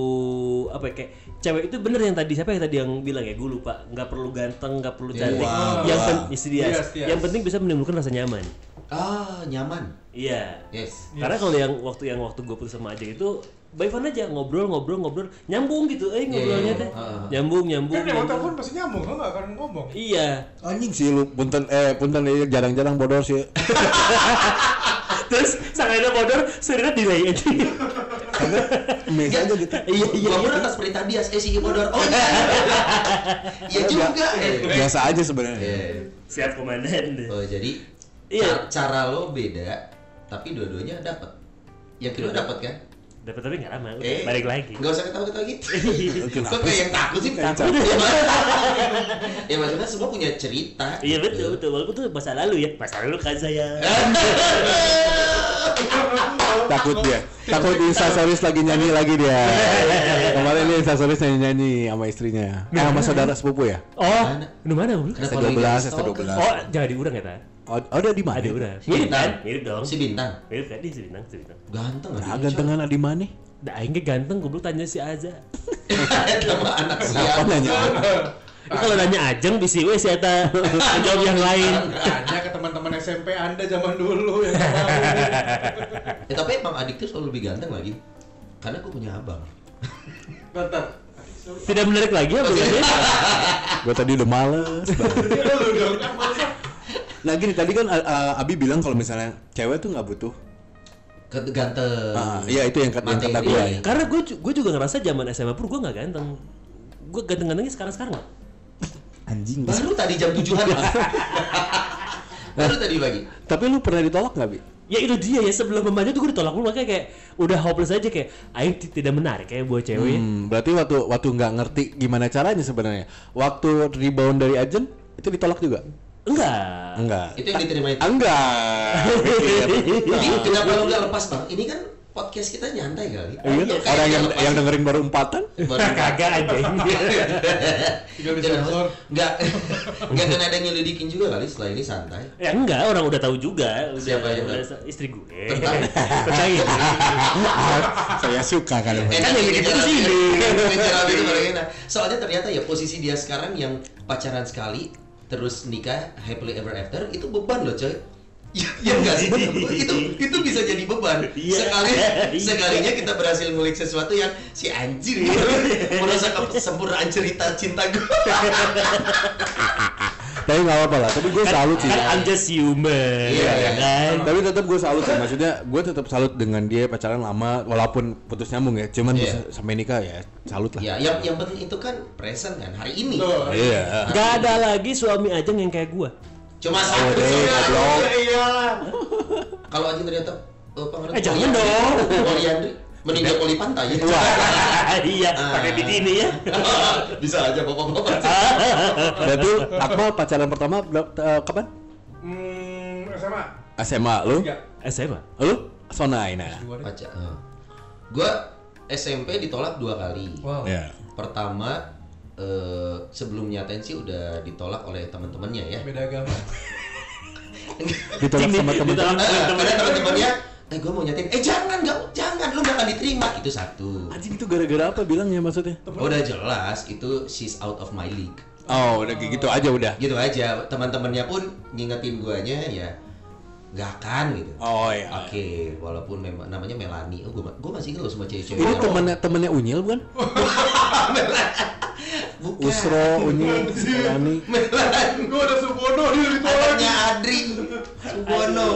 apa ya, kayak cewek itu bener yang tadi siapa yang tadi yang bilang ya gue lupa nggak perlu ganteng nggak perlu cantik Wow. yang pen- Yes, yes. yang penting bisa menimbulkan rasa nyaman Ah, nyaman. iya Yes. karena kalau yang waktu yang waktu gue putus sama Ajeng itu by fun aja ngobrol ngobrol ngobrol nyambung gitu eh ngobrolnya teh Ah. nyambung nyambung, Kan nyambung. telepon pasti nyambung, lo gak akan ngomong. iya Anjing sih lu punten eh punten eh, jarang-jarang bodor sih. (laughs) terus sangaina bodor surina delay aja Mes aja gitu. iya iya Gua pun iya. atas perintah dia, eh si Bodor. Oh iya. Iya juga. Eh. Biasa aja sebenarnya. Siap komandan deh Oh, jadi Iya. ca- cara lo beda, tapi dua-duanya dapat. Yang kedua dapat kan? Dapat tapi nggak lama udah, Eh, balik lagi Nggak usah ketawa-ketawa gitu. Kenapa (laughs) Kok kayak yang takut sih? Takut. Ya, mak- (laughs) ya maksudnya semua punya cerita. Iya gitu. betul betul walaupun itu masa lalu ya masa lalu kan saya (laughs) Takut dia. Takut di instastories lagi nyanyi lagi dia. Kemarin dia instastories nyanyi-nyanyi sama istrinya. Eh sama saudara sepupu ya? oh Mana? lu mana Kenapa S12, lo ingat S12. stalker? oh jangan diurang ya ta Oh, dia di mana? ada urang Si mirip Bintang. kan mirip dong Si Bintang. mirip kan dia si bintang si bintang Ganteng Nah, adiknya, gantengan di mana? Dah aing ge ganteng goblok tanya si. Coy. Sama (laughs) anak siapa? nanya? Ini kalau nanya Ajeng bisi we si eta (laughs) jawab yang lain. Tanya ke teman-teman SMP Anda zaman dulu yang. Ya, (laughs) tapi emang adik tuh selalu lebih ganteng lagi. Karena gue punya abang. Tetap. Tidak menarik lagi ya? Gue tadi udah males. lu dong. kan Nah gini tadi kan uh, Abi bilang kalau misalnya cewek tuh nggak butuh. Ganteng. Ah, iya itu yang kata yang kata gue. Karena gue gue juga ngerasa zaman SMA pun gue nggak ganteng. Gue ganteng-gantengnya sekarang-sekarang lah. (laughs) Anjing. Baru tadi jam tujuhan. (laughs) Baru tadi pagi. Tapi lu pernah ditolak nggak bi? Ya itu dia ya sebelum memanja tuh gue ditolak mulu makanya kayak udah hopeless aja kayak aing ti- tidak menarik kayak buat cewek. Hmm, berarti waktu waktu nggak ngerti gimana caranya sebenarnya. Waktu rebound dari agent itu ditolak juga? Enggak. Enggak. Itu yang diterima itu. Enggak. (laughs) Jadi kenapa lo nggak lepas bang? Ini kan podcast kita nyantai kali. Iya, Kayak orang yang yang dengerin baru empatan. Baru- (laughs) Kagak anjing. (laughs) Tinggal disensor. Nggak, nggak kena ada yang nyelidikin juga kali setelah ini santai. ya enggak, orang udah tahu juga. Udah, Siapa yang udah, istri gue. Ini. Saya suka kan. Eh, Kan yang gitu paling enak. Soalnya ternyata ya posisi dia sekarang yang pacaran sekali terus nikah happily ever after itu beban loh coy. Ya, ya enggak sih? itu itu bisa jadi beban. Iya. Sekali (laughs) Iya. sekalinya kita berhasil ngulik sesuatu yang si anjir merasa kesempurnaan cerita cinta gue. (laughs) Tapi nggak apa-apa lah. Tapi gue salut sih. Kan I'm just human. Iya, ya kan? Tapi tetap gue salut sih. Maksudnya gue tetap salut dengan dia pacaran lama walaupun putus nyambung ya. Cuman Iya. bisa sampai nikah ya salut lah. Ya, yang yang penting itu kan present kan hari ini. Iya. Gak ada lagi suami ajeng yang kayak gua. Cuma Oh, satu goblok. (laughs) Iya. Kalau aja ternyata oh, pangeran Eh, jangan dong. Poliandri meninggal poli pantai. (laughs) iya, Ah. pakai bikini ya. (laughs) Bisa aja bapak-bapak. Berarti Akmal pacaran pertama eh, kapan? Hmm, SMA. SMA lu? SMA. Lu? Sonai nah. Dua deh. Pacar. eh. Gua SMP ditolak dua kali. Wow. Ya. Pertama eh, sebelum nyatain sih udah ditolak oleh teman-temannya ya. Beda agama. (laughs) Ditolak sama Temen-temen. karena teman-temannya, eh gue mau nyatain, eh jangan, nggak, jangan, lu nggak akan diterima. Itu satu. Anjing itu gara-gara apa bilangnya maksudnya? Oh, udah jelas, itu she's out of my league. Oh, udah gitu aja udah. Gitu aja, teman-temannya pun ngingetin guanya ya nggak akan gitu. Oh iya. Oke, walaupun memang namanya Melani. Oh, gue masih ingat loh sama cewek-cewek. Ini temennya temennya Unyil bukan? (laughs) (laughs) Bukan. Usro, Unyil, Melani. Melani. Gue ada Subono dia ditolak. Anaknya Adri. Subono.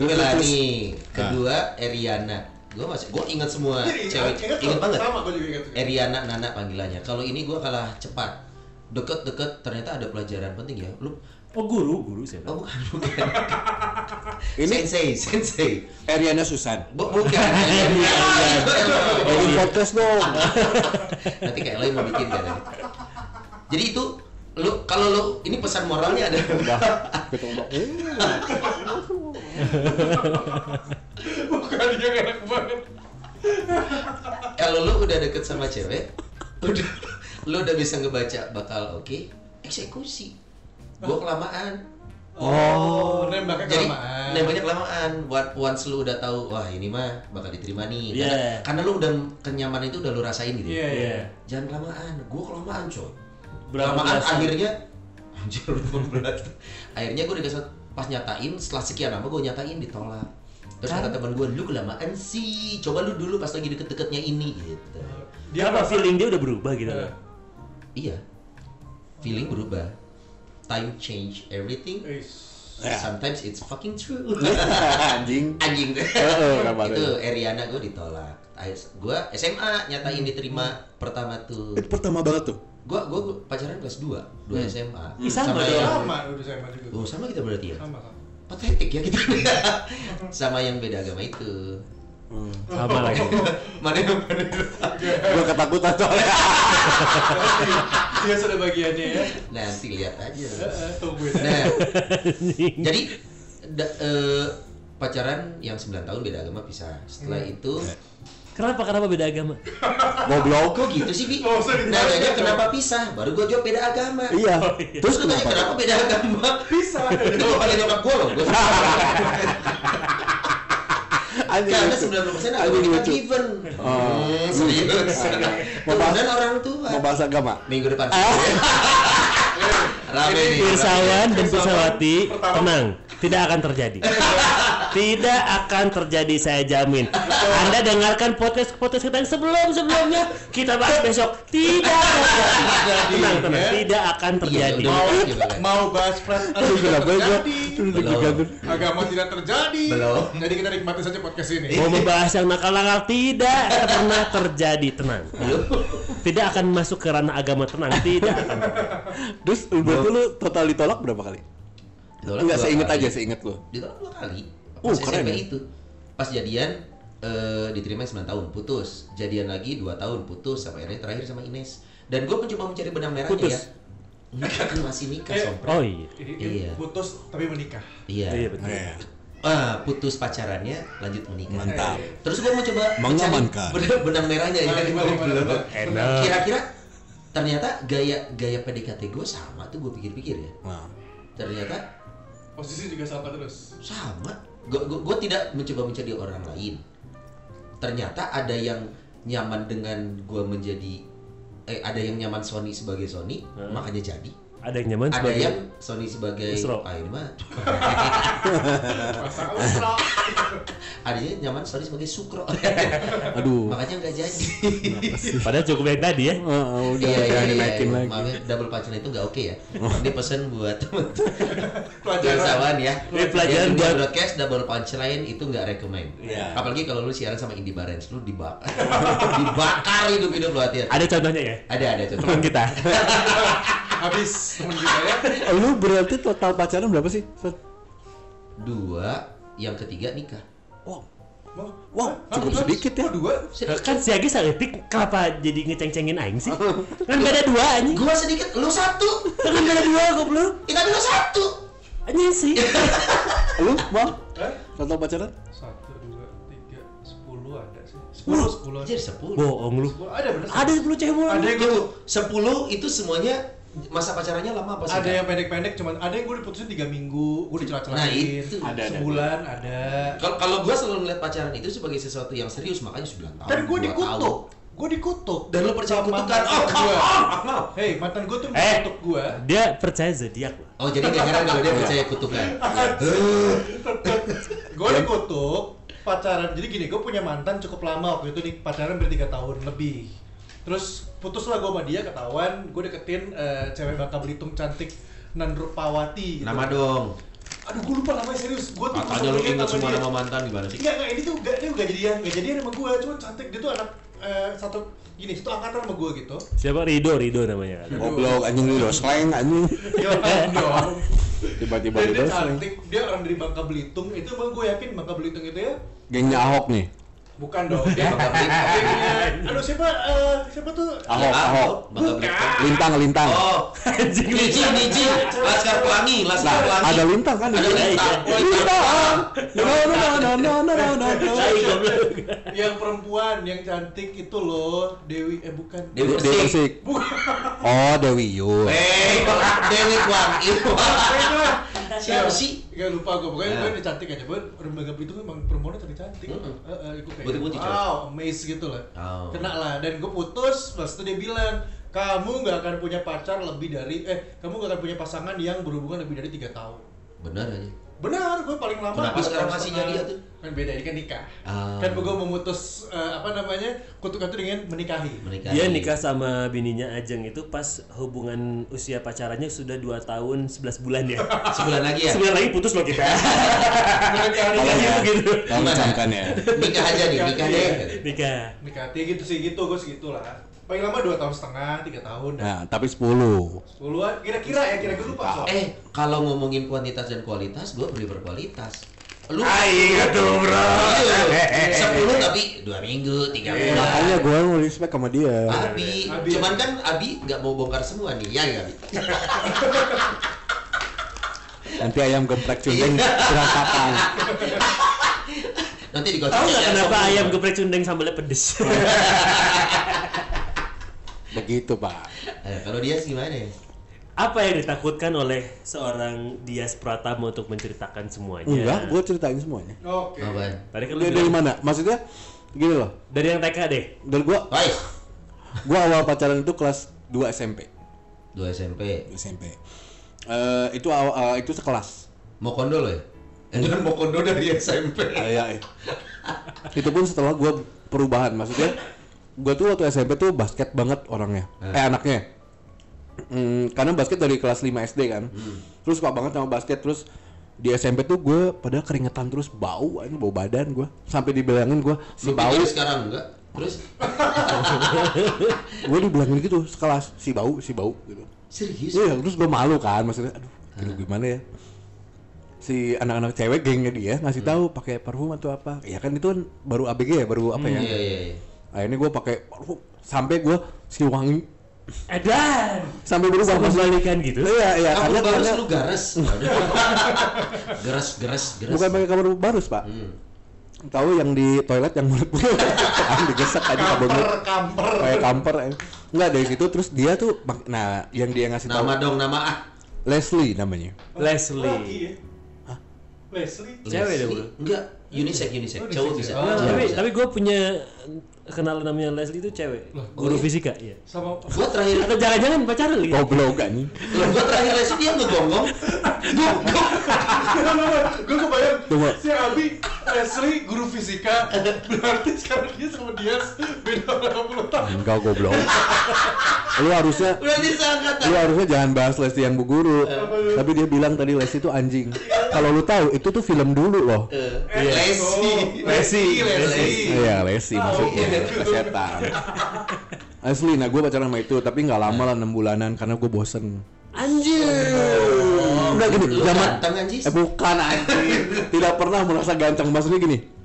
Melani. Kedua Eriana. Gue masih, gue ingat semua cewek, ingat banget. Sama gue juga ingat. Eriana Nana panggilannya. Kalau ini gue kalah cepat. Deket-deket ternyata ada pelajaran penting ya. Lu Oh guru, guru siapa? Oh bukan, bukan. (laughs) Ini- sensei, sensei. Eriana Susan. Bu, bukan. (laughs) Oh, di podcast dong. (laughs) Nanti kayak lain mau bikin kan. Jadi itu lu kalau lu ini pesan moralnya ada. Ketemu. Bukan dia enak banget. kalau lu udah deket sama cewek, udah lu udah bisa ngebaca bakal oke, eksekusi. Gua kelamaan. Oh, nembaknya Jadi kelamaan. nembaknya kelamaan. Buat once lu udah tahu, wah ini mah bakal diterima nih. Karena, Iya. karena lu udah kenyamanan itu udah lu rasain gitu. Iya, iya. Iya. Jangan kelamaan. Gua kelamaan, coy. Berapa kelamaan akhirnya anjir (laughs) lu berat. akhirnya gue dikasih pas nyatain setelah sekian lama gue nyatain ditolak. Terus Kan? kata teman gue, lu kelamaan sih. Coba lu dulu pas lagi deket-deketnya ini gitu. Dia apa merasa- feeling dia udah berubah gitu Eh, Iya. Feeling berubah. Time change everything. Ya. Sometimes it's fucking true. (laughs) Anjing. Anjing. (laughs) Heeh, kenapa itu? Eriana gue ditolak. Gue SMA nyatain diterima pertama tuh. Itu pertama banget tuh. Gue gue pacaran kelas 2, 2 SMA. Ih, sama dong. yang Sama udah sama juga. Oh, sama kita berarti ya? Sama sama. Patetik ya kita. (laughs) sama yang beda agama itu. Sama lagi (laughs) Mana yang mana? Gua ketakutan soalnya. Dia (laughs) sudah bagiannya ya. Nanti lihat aja. Eh, Tungguin. Nah, (laughs) jadi da- eh, pacaran yang 9 tahun beda agama pisah. Setelah itu kenapa kenapa beda agama Goblok. kok gitu sih, Bi? Oh, ditanya. Nanyanya kenapa pisah? Baru gua jawab beda agama. Iya. Terus Terus lu tanya kenapa? kenapa beda agama? Bisa. Itu panggil nyokap gua loh. Gua Karena lucu. 90% agama Anjing kita given. Oh. Serius. Mau bahas- Turunan orang tua. Mau bahas agama? Minggu depan. Rame nih. Pirsawan dan Pirsawati tenang tidak akan terjadi (laughs) tidak akan terjadi saya jamin Anda dengarkan podcast podcast kita yang sebelum sebelumnya kita bahas besok tidak akan terjadi tenang tenang ya. tidak akan terjadi Iya, Mau udah, udah. mau bahas terjadi. Agama tidak terjadi. Belum. Jadi kita nikmati saja podcast ini. mau membahas yang nakal-nakal tidak pernah terjadi tenang tidak akan masuk ke ranah agama tenang tidak akan terjadi. Terus berarti lu total ditolak berapa kali? Ditolak Enggak seinget aja, seinget lu. Ditolak dua kali. Oh, Pas keren SMP ya. itu. Pas jadian eh, diterima 9 tahun, putus. Jadian lagi 2 tahun, putus. Sampai akhirnya terakhir sama Ines. Dan gue mencoba mencari benang merahnya Putus? ya. Enggak kan masih nikah, Eh, sompret. oh iya Iya. putus tapi menikah. Iya. iya betul Iya. Ah, putus pacarannya, lanjut menikah. Mantap. Terus gue mencoba mencari Mengamankan. benang, benang merahnya ya. Gimana, gimana, Belum. gimana? Enak. Kira-kira ternyata gaya gaya PDKT gue sama tuh gue pikir-pikir ya. Nah, Ternyata Posisi juga sama terus. sama gue tidak mencoba mencari orang lain ternyata ada yang nyaman dengan gue menjadi eh ada yang nyaman Sony sebagai Sony Hmm. makanya jadi ada yang nyaman ada sebagai yang Sony sebagai Usro. ah ini mah ada yang nyaman Sony sebagai Sukro. (laughs) Aduh. makanya nggak jadi. Padahal cukup yang tadi ya. Oh, oh, udah iya iya iya, iya. lagi. Maaf double punchline itu nggak oke ya. Ini pesan buat Pelajaran. Pirsawan ya. Ini pelajaran buat- broadcast double punchline itu nggak rekomend Iya. apalagi kalau lu siaran sama Indie Barens lu (laughs) dibakar dibakar hidup hidup lu hati ada contohnya ya? Ada ada contoh. Teman kita (laughs) Habis temen kita ya. Lu berarti total pacaran berapa sih? Dua yang ketiga nikah Wow. Wow, Hah? cukup Hah? sedikit ya. Oh, dua? kan si Agi saletik kenapa jadi ngeceng-cengin aing sih (laughs) kan beda dua anjing gua sedikit lu satu kan beda dua goblok tapi lu satu anjing sih (laughs) Lu, Bang? Eh? Total pacaran? Satu, dua, tiga, sepuluh ada sih. Sepuluh, sepuluh. jadi sepuluh bohong lu Sepuluh ada bener. ada 10 cewek Ada ada yang Tunggu, sepuluh itu semuanya masa pacarannya lama apa sih ada yang pendek-pendek cuman ada yang gue diputusin tiga minggu gue Nah, itu. Ada, ada. sebulan ada. Kalau kalau gua selalu melihat pacaran itu sebagai sesuatu yang serius makanya 9 tahun dan gue dikutuk. gue dikutuk. Dan lu percaya Sama kutukan. oh mantan come gua. on hei mantan gue tuh Eh. mengutuk gue dia percaya zodiak loh oh jadi gak heran kalau dia percaya kutukan. (laughs) Gue dikutuk pacaran. Jadi gini gue punya mantan cukup lama waktu itu nih pacaran bertiga tahun lebih terus putuslah gue sama dia ketahuan gue deketin eh, cewek Bangka Belitung cantik Nandrupawati gitu. nama dong. Aduh gue lupa namanya serius. Gue tuh katanya lu inget ingat semua nama mantan gimana sih? Enggak, enggak, ini tuh enggak, dia enggak jadian, enggak jadian sama gue, cuma cantik, dia tuh anak eh, satu gini, satu angkatan sama gue gitu. siapa? Rido Rido namanya. Goblok anjing udah slang anjing. (laughs) Gila dong. Tiba-tiba dia cantik, dia orang dari Bangka Belitung, itu emang gue yakin Bangka Belitung itu ya. Gengnya Ahok nih. Bukan dong. Ya, Bangka (laughs) Aduh siapa eh, siapa tuh? Ahok, Ahok. bukan? Lintang, Lintang. Oh. Niji, Niji. Laskar Pelangi, Laskar nah, Pelangi. ada lintang kan? Ada lintang. Iya. Lintang. No no no no no no no. Yang perempuan yang cantik itu loh, Dewi eh bukan. Dewi Dewi Persik. Oh, Dewi Yul. Eh, Dewi Wang. Itu. Beda. Siapa sih? Gak lupa gue, pokoknya Nah. gue udah cantik aja. Gue Rembaga Belitung emang perempuannya cantik-cantik. Mm-mm. Heeh, gue kayak Putih-putih, coy. wow, amazed gitu lah. Oh. Kena lah, dan gue putus, pas itu dia bilang, kamu nggak akan punya pacar lebih dari, eh, kamu nggak akan punya pasangan yang berhubungan lebih dari tiga tahun. Benar aja. Benar, gue paling lama. Kenapa sekarang masih jadi ya tuh? Kan beda, ini kan nikah. Ah. Kan gue memutus eh, apa namanya kutukan itu dengan menikahi. Menikah. Dia nikah sama bininya Ajeng itu pas hubungan usia pacarannya sudah 2 tahun 11 bulan ya. (laughs) sebulan lagi ya. Sebulan lagi putus loh kita. (laughs) Menikahi. Nikahnya ya. Gimana? camkan ya. Nikah aja nih, nikah Iya. deh. Nikah. Nikah gitu sih gitu, gue segitu lah. Paling lama dua tahun setengah, tiga tahun. Nah, tapi 10. Sepuluhan, kira-kira ya, kira-kira lupa. Sob. Eh, kalau ngomongin kuantitas dan kualitas, gue beli berkualitas. Lu Ayo tuh bro. (laughs) sepuluh tapi dua minggu, tiga bulan. Makanya gue respect sama dia. Abi, Abi. cuman kan Abi nggak mau bongkar semua nih, ya? Abi? (laughs) Nanti ayam geprek cundeng berantakan. Nanti Tahu dikocok. nggak kenapa ayam geprek cundeng sambalnya pedes? (laughs) Begitu, Pak. Eh, kalau dia gimana ya? Apa yang ditakutkan oleh seorang Dias Pratama untuk menceritakan semuanya? Enggak, gue ceritain semuanya. Oke. Apaan? Tadi kan lu Dari, dari mana? Maksudnya gini loh. dari yang TK deh. Dari gue, Hai, gue awal pacaran itu kelas 2 SMP. dua SMP. SMP. Eh itu awal eh, itu sekelas. Mau kondo lo ya? Eh, Jangan mau kondo dari SMP. Kayak itu pun setelah gue perubahan. Maksudnya gue tuh waktu SMP tuh basket banget orangnya. Eh anaknya. Hmm, karena basket dari kelas 5 SD kan. Terus suka banget sama basket terus di SMP tuh gue pada keringetan terus bau ini bau badan gue sampai dibilangin gue si bau. sekarang enggak? Terus? (laughs) Gue dibilangin gitu sekelas si bau si bau gitu. Serius? iya terus gue malu kan maksudnya aduh aduh, gimana ya? Si anak-anak cewek gengnya dia ngasih tahu pakai parfum atau apa. Ya kan itu kan baru ABG ya baru apa ya? Iya iya iya. akhirnya gue pakai parfum. Sampai gue si wangi Edan. sampai berubah Sama maksudnya balikan gitu. iya iya Kamu karena, barus karena lu gares. geras geras geras. bukan pakai kamar barus pak Hmm. tahu yang di toilet yang mulut (laughs) kan digesek aja kabelnya Kamper, kamper. kayak kamper eh. enggak dari situ terus dia tuh nah yang dia ngasih tahu Nama dong nama ah. Leslie namanya Lagi Leslie. ya? Leslie? Cewek bro. Enggak, unisex unisex. Oh, Cowok unisex bisa. Oh, Cewek tapi, tapi gue punya kenalan namanya Leslie itu cewek. Loh, Guru oh iya? fisika, iya. Sama Gua terakhir (laughs) Atau jangan-jangan pacaran lagi? goblok kan Loh, gua terakhir les dia ngegonggong. gue kebayang Tunggu. si Abi Leslie guru fisika berarti sekarang dia sama dia beda berapa puluh tahun enggak goblok lu harusnya lu harusnya jangan bahas Leslie yang bu guru tapi dia bilang tadi Leslie itu anjing kalau lu tahu itu tuh film dulu loh Eh, Eh, Lesi. Leslie Leslie iya Leslie maksudnya setan Asli, nah gue pacaran sama itu, tapi nggak lama lah 6 bulanan karena gue bosen. Anjir. Udah gini, zaman. Eh bukan anjing. Tidak pernah merasa ganteng. Maksudnya gini.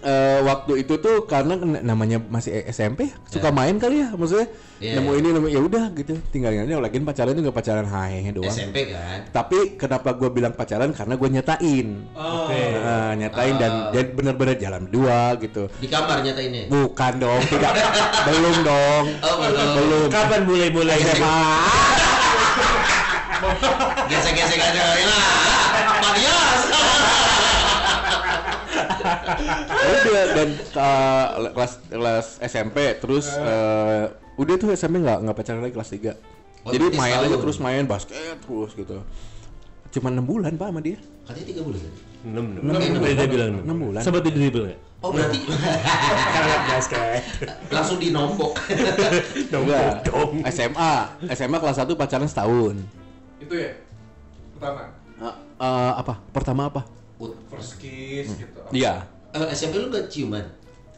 Eh, waktu itu tuh karena namanya masih SMP suka main kali ya maksudnya Iya. nemu ini nemu ya udah gitu tinggalin aja lagian pacaran itu nggak pacaran hai doang SMP kan. tapi kenapa gue bilang pacaran karena gue nyatain Oh. Oke. Nah, nyatain dan dan bener-bener jalan berdua gitu Di kamar nyatainnya. bukan dong tidak (laughs) belum dong Oh, belum. belum Kapan mulai-mulai? SMA (laughs) Gesek-gesek aja. Ya. Matias. Udah dan uh, kelas kelas SMP terus uh, udah tuh SMP nggak nggak pacaran lagi kelas 3 Oh, jadi main aja terus main basket terus gitu cuma enam bulan pak sama dia Katanya tiga bulan. Enam, enam. Dia bilang enam. Bulan. Sempat di dribble nggak? Oh berarti (laughs) Karena basket. (laughs) langsung dinompok. (laughs) enggak SMA SMA kelas 1 pacaran setahun itu ya pertama Uh, uh, apa pertama apa. First kiss gitu iya Eh, SMP lu gak ciuman?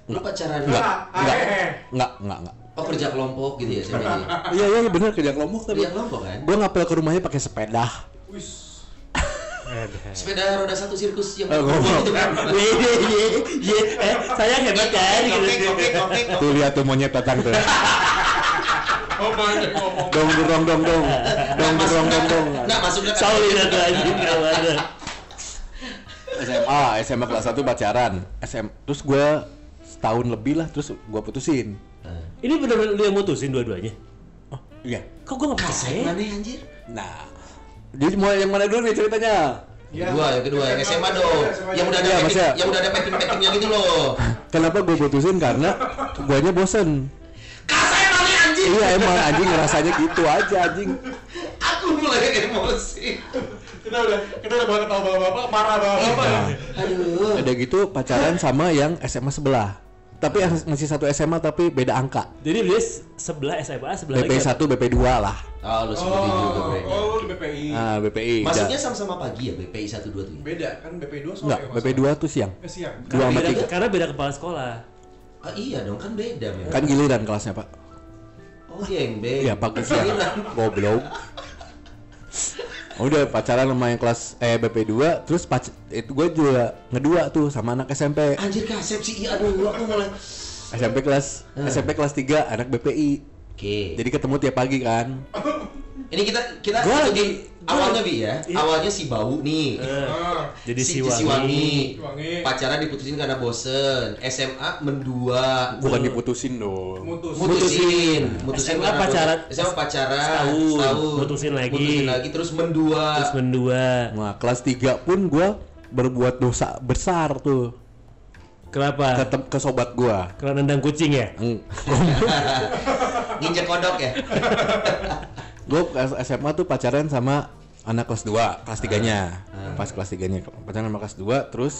Lu pacaran? Enggak. Enggak enggak enggak enggak Oh kerja kelompok gitu ya SMP -nya? (laughs) iya iya bener kerja kelompok tapi Kerja kelompok kan? gue ngapel ke rumahnya pakai sepeda Wis. (laughs) Sepeda roda satu sirkus yang Eh, ngomong. itu kan? Ye ye ye ye. Eh, saya hebat kan? Kokek, Gitu. tuh lihat tuh monyet datang tuh (laughs) aja, ngomong dong dong dong dong dong dong dong dong Nggak masuk ke Saulin atau anjing kawan. SMA SMA kelas 1 pacaran SM terus gue setahun lebih lah terus gue putusin Eh, Ini benar-benar lu yang mutusin dua-duanya? oh iya Kok gue nggak percaya? Mana ya, anjir? nah Jadi mau yang mana dulu nih ceritanya? Ya, Kedua, yang kedua, yang SMA dong. Yang udah ada maksudnya- yang udah ada packing-packingnya gitu loh. Kenapa gue putusin karena guanya bosen. Kasar emang nih anjing. Iya emang anjing ngerasanya gitu aja anjing. Aku mulai emosi. Kita udah kita udah banget tahu bapak marah bapak. Aduh. Udah gitu pacaran sama yang SMA sebelah. Tapi masih satu SMA tapi beda angka. Jadi dia sebelah SMA, sebelah BP lagi. 1, BP 2 lah. Oh, lu juga Oh, mereka. oh, di BPI. Ah, BPI. Maksudnya Da- sama-sama pagi ya, BPI 1 2 tuh. ya? Beda kan BPI 2 sore. enggak, kalau BP nggak 2 tuh siang. Eh, siang. Dua sama Beda- tiga. Karena beda kepala sekolah. Ah iya dong, kan beda memang. Kan giliran kelasnya, Pak. Oh, gembeng. Iya, pagi siang. Goblok. (laughs) Udah pacaran sama yang kelas eh BP 2, terus pac itu gue juga ngedua tuh sama anak SMP. Anjir kasep sih, iya aduh aku mulai. SMP kelas Hmm. SMP kelas 3 anak BPI. Oke. Jadi ketemu tiap pagi kan. (laughs) Ini kita kita Gua ikutin awalnya bi ya. Iya. Awalnya si bau nih. Ah, Jadi si, si, si wangi. Wangi. Pacaran diputusin karena bosen. SMA mendua. Bukan diputusin dong. mutus. Mutusin, mutusin SMA pacaran. bosen. SMA pacaran Setahun. Mutusin lagi. mutusin lagi terus mendua. Terus mendua. Nah, kelas 3 pun gua berbuat dosa besar tuh ke, Kenapa? tem- ke sobat gua. Karena nendang kucing ya? (laughs) Nginjek kodok ya. (laughs) Gua ke SMA tuh pacaran sama anak kelas 2, kelas 3-nya. Ah. Pas kelas 3-nya pacaran sama kelas 2 terus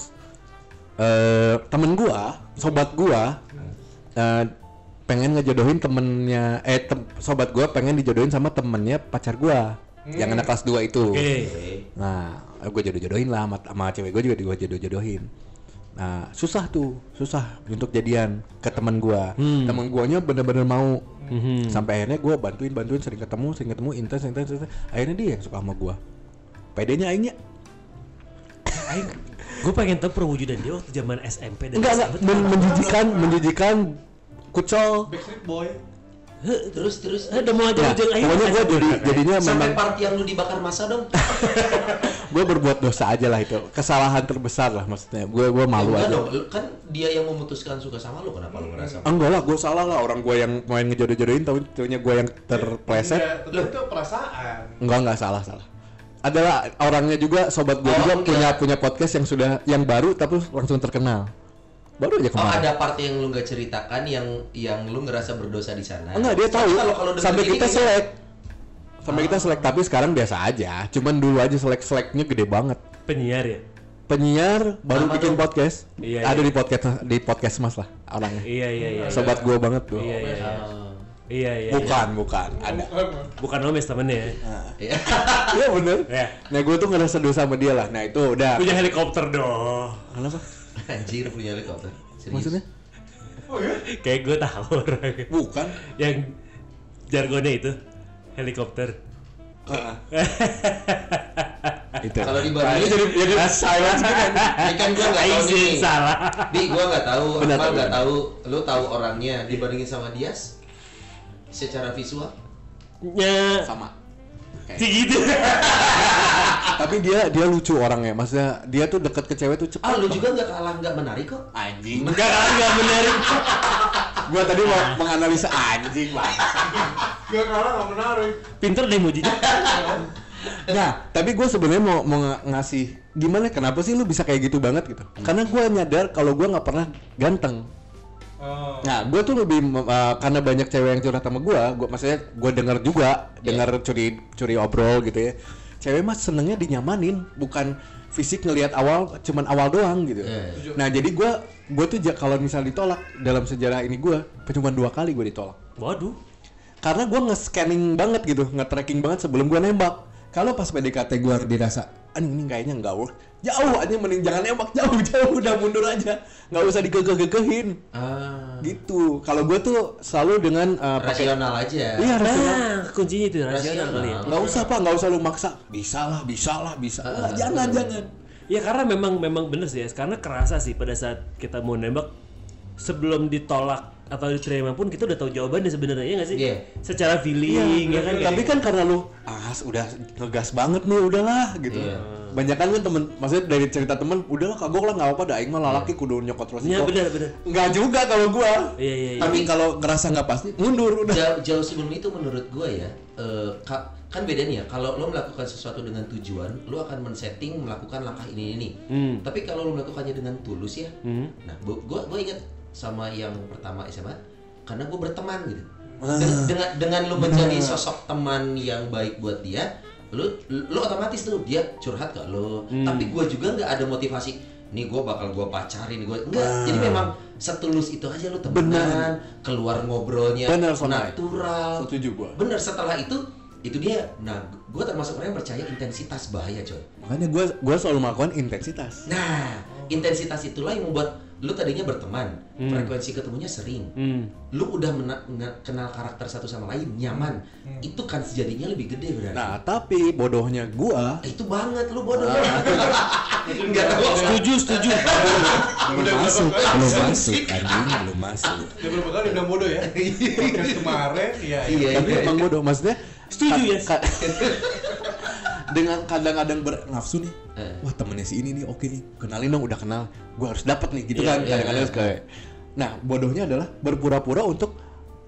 eh temen gua, sobat gua eh, pengen ngejodohin temennya eh tem- sobat gua pengen dijodohin sama temennya pacar gua yang anak kelas 2 itu. Oke. Nah, gue jodoh-jodohin lah sama, sama cewek gue juga gue jodoh-jodohin. Nah, susah tuh, susah untuk jadian ke teman gua. Teman guanya bener-bener mau. Mhm. Sampai akhirnya gua bantuin bantuin sering ketemu, sering ketemu intens intens. intens. Akhirnya dia yang suka sama gua. Pedenya aingnya. Aing, gue pengen tahu perwujudan dia waktu zaman SMP dan Enggak enggak men- menjijikan, menjijikan kucol. Backstreet Boy. Heh, Terus terus. Eh, udah mau aja ujung aing. pokoknya gua jadi jadinya Sampai memang part yang lu dibakar masa dong. (laughs) gue berbuat dosa aja lah itu. Kesalahan terbesar lah maksudnya. Gue gue malu Ya, aja. dong, kan dia yang memutuskan suka sama lu kenapa lu ngerasa? Enggak lah, gue salah lah orang gue yang main ngejodoh-jodohin, tapi taunya gue yang terpleset. Tapi itu perasaan. Enggak enggak salah salah. Adalah orangnya juga sobat gue Oh, juga enggak. punya punya podcast yang sudah yang baru tapi langsung terkenal. Baru aja Oh kemarin. ada part yang lu nggak ceritakan yang yang lu ngerasa berdosa di sana. Enggak dia tahu. Kalau kalau Sampai kita kayaknya- selek. Sampai kita selek tapi sekarang biasa aja. Cuman dulu aja selek-seleknya gede banget. penyiar ya. Penyiar baru Nama bikin dong. podcast. Iya, Ada iya. di podcast di podcast Mas lah orangnya. Iya iya iya. Sobat gue banget tuh. Iya iya. iya. Oh. Iya iya. Bukan, bukan. Ada. Bukan Omes temennya ya. Iya. Iya bener. Ya. Nah gue tuh ngerasa dosa sama dia lah. Nah itu udah. Punya helikopter dong. Kenapa? Anjir punya helikopter. Serius. Maksudnya? Oh ya? Kayak gue tahu orangnya. Bukan. Yang jargonnya itu helikopter. (laughs) itu. Kalau di Nah, (laughs) ini Bali jadi jadi silence kan. ini kan gua nggak tahu Izin nih. salah. Bi, gua nggak tahu, Benar, apa nggak tahu. Lu tahu orangnya dibandingin sama Dias secara visual? Nya Sama. Gitu. (laughs) Tapi dia dia lucu orangnya. Maksudnya dia tuh deket ke cewek tuh cepet. Ah, lu juga nggak kalah nggak menarik kok. anjing. Enggak enggak menarik. (laughs) Gua tadi mau menganalisa anjing lah. Gak kalah gak menarik. Pinter deh mujinya. (laughs) Nah, tapi gue sebenarnya mau mau ng- ngasih gimana? Kenapa sih lu bisa kayak gitu banget gitu? Karena gue nyadar kalau gue nggak pernah ganteng. Oh. Nah, gue tuh lebih uh, karena banyak cewek yang curhat sama gue, gue maksudnya gue denger juga, denger curi curi obrol gitu ya. Cewek mah senengnya dinyamanin, bukan fisik ngelihat awal, cuman awal doang gitu. Iya. Nah, jadi gue gue tuh kalau misal ditolak dalam sejarah ini gue, cuma dua kali gue ditolak. Waduh. Karena gue nge-scanning banget gitu, nge-tracking banget sebelum gue nembak. Kalau pas PDKT gue dirasa, anjing ini kayaknya nggak work. Jauh aja mending jangan nembak (laughs) jauh jauh udah mundur aja, nggak usah digegeh-gegehin. Ah, Gitu. Kalau gue tuh selalu dengan uh, pakai rasional aja. Iya, rasional. Nah, kuncinya itu rasional Rasional. kali ya. Nggak usah pak, nggak usah lu maksa. Bisa lah, bisa lah, bisa. Ah, Nggak, jangan, jangan. Ya karena memang memang bener sih ya. Karena kerasa sih pada saat kita mau nembak sebelum ditolak atau diterima pun kita udah tahu jawabannya sebenarnya ya nggak sih? Iya. Secara feeling ya kan. Tapi kan karena lu, ah udah ngegas banget nih udahlah gitu Iya. banyak kan temen maksudnya dari cerita temen udahlah kagok lah nggak apa-apa dah aing mah lalaki kudu nyokot terus Iya benar benar. nggak juga kalau gua Iya iya iya. tapi kalau ngerasa nggak pasti mundur udah jauh, jauh sebelum itu menurut gue ya eh, ka- kan beda nih ya kalau lo melakukan sesuatu dengan tujuan lo akan men-setting melakukan langkah ini ini Hmm. tapi kalau lo melakukannya dengan tulus ya Hmm. nah gue gue ingat sama yang pertama SMA karena gue berteman gitu. Ah. dengan dengan, lo menjadi sosok teman yang baik buat dia lo lo otomatis tuh dia curhat ke lo Hmm. tapi gue juga nggak ada motivasi nih gue bakal gue pacarin gue enggak Ah. jadi memang setulus itu aja lo temenan keluar ngobrolnya Bener, natural. Setuju gua. Bener setelah itu itu dia nah gue termasuk orang yang percaya intensitas bahaya coy. Makanya gua gua selalu melakukan intensitas. Nah intensitas itulah yang membuat lu tadinya berteman frekuensi ketemunya sering. Hmm. lu udah kenal karakter satu sama lain nyaman. Itu kan sejadinya lebih gede berarti. Nah tapi bodohnya gua Eh, itu banget lu bodoh. (laughs) Nggak tahu. Setuju setuju. (laughs) belum masuk belum masuk anjing belum masuk. Udah berapa kali bilang bodoh ya? (laughs) Podcast kemarin, ya. iya. Tapi iya. emang bodoh maksudnya? Setuju, ka- dengan kadang-kadang bernafsu nih Eh. wah temennya si ini nih oke nih kenalin dong udah kenal gue harus dapat nih gitu Iya, kan iya, kadang-kadang iya. kayak nah bodohnya adalah berpura-pura untuk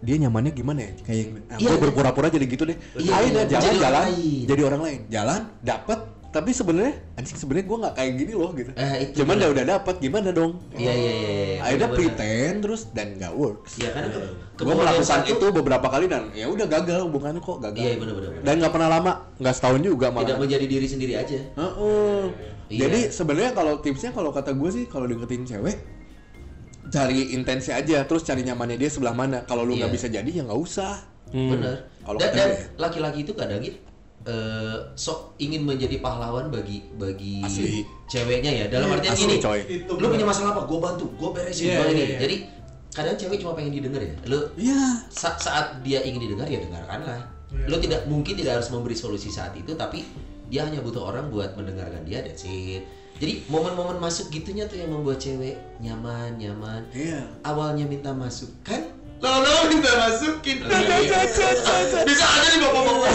dia nyamannya gimana ya kayak nah, gue iya. berpura-pura jadi gitu deh Iya, akhirnya iya. jalan Jadi jalan lain. jadi orang lain jalan dapat tapi sebenarnya anjing sebenarnya gue nggak kayak gini loh gitu Eh, itu cuman ya udah dapat gimana dong iya iya iya iya. akhirnya Bener-bener. pretend terus dan nggak works Iya ke, gue melakukan satu itu beberapa kali dan ya udah gagal hubungannya kok gagal Iya, bener-bener. dan nggak pernah lama nggak setahun juga malah tidak menjadi diri sendiri aja Heeh. Iya. Jadi sebenarnya kalau tipsnya kalau kata gue sih kalau deketin cewek cari intensi aja terus cari nyamannya dia sebelah mana. Kalau lu nggak Iya. bisa jadi ya nggak usah. bener Kalau dan, dan laki-laki itu kadang gitu eh, sok ingin menjadi pahlawan bagi bagi Asli. ceweknya ya dalam Iya, artian asli, gini coy. Itu lu punya masalah apa gue bantu gue beresin Iya, gua ini iya, iya. jadi kadang cewek cuma pengen didengar ya lu Iya. sa- saat dia ingin didengar ya dengarkanlah Iya. lu tidak mungkin tidak harus memberi solusi saat itu tapi dia hanya butuh orang buat mendengarkan dia that's it jadi momen-momen masuk gitunya tuh yang membuat cewek nyaman nyaman Iya. awalnya minta masuk Lolo minta masukin bisa aja nih bapak-bapak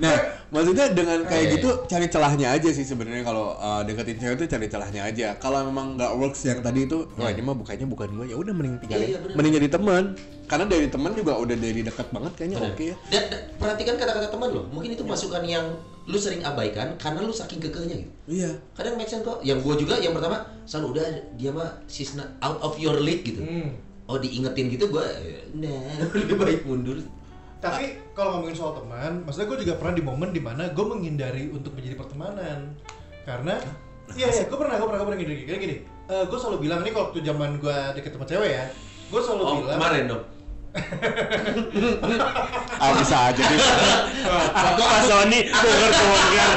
Nah, maksudnya dengan kayak Iya, gitu cari celahnya aja sih sebenarnya kalau uh, deketin cewek tuh cari celahnya aja. Kalau memang nggak works yang tadi itu, wah ini mah bukannya bukan gue, ya udah mending tinggalin. Iya, iya, mending jadi teman. Karena dari teman juga udah dari dekat banget kayaknya oke ya. Dan, dan perhatikan kata-kata teman lo. Mungkin itu masukan yang lu sering abaikan karena lu saking kekehnya gitu. Iya. Kadang make sense kok. Yang gua juga yang pertama, San udah dia mah she's not out of your league gitu. Hmm. Oh diingetin gitu gua eh, nah lebih baik mundur. Tapi kalau ngomongin soal teman, maksudnya gue juga pernah di momen di mana gue menghindari untuk menjadi pertemanan karena iya iya gue pernah gue pernah gue pernah gini gini gini gue selalu bilang ini kalau waktu zaman gue deket sama cewek ya gue selalu Oh bilang kemarin dong. Ah bisa aja deh. Aku Pak Sony bongkar bongkar.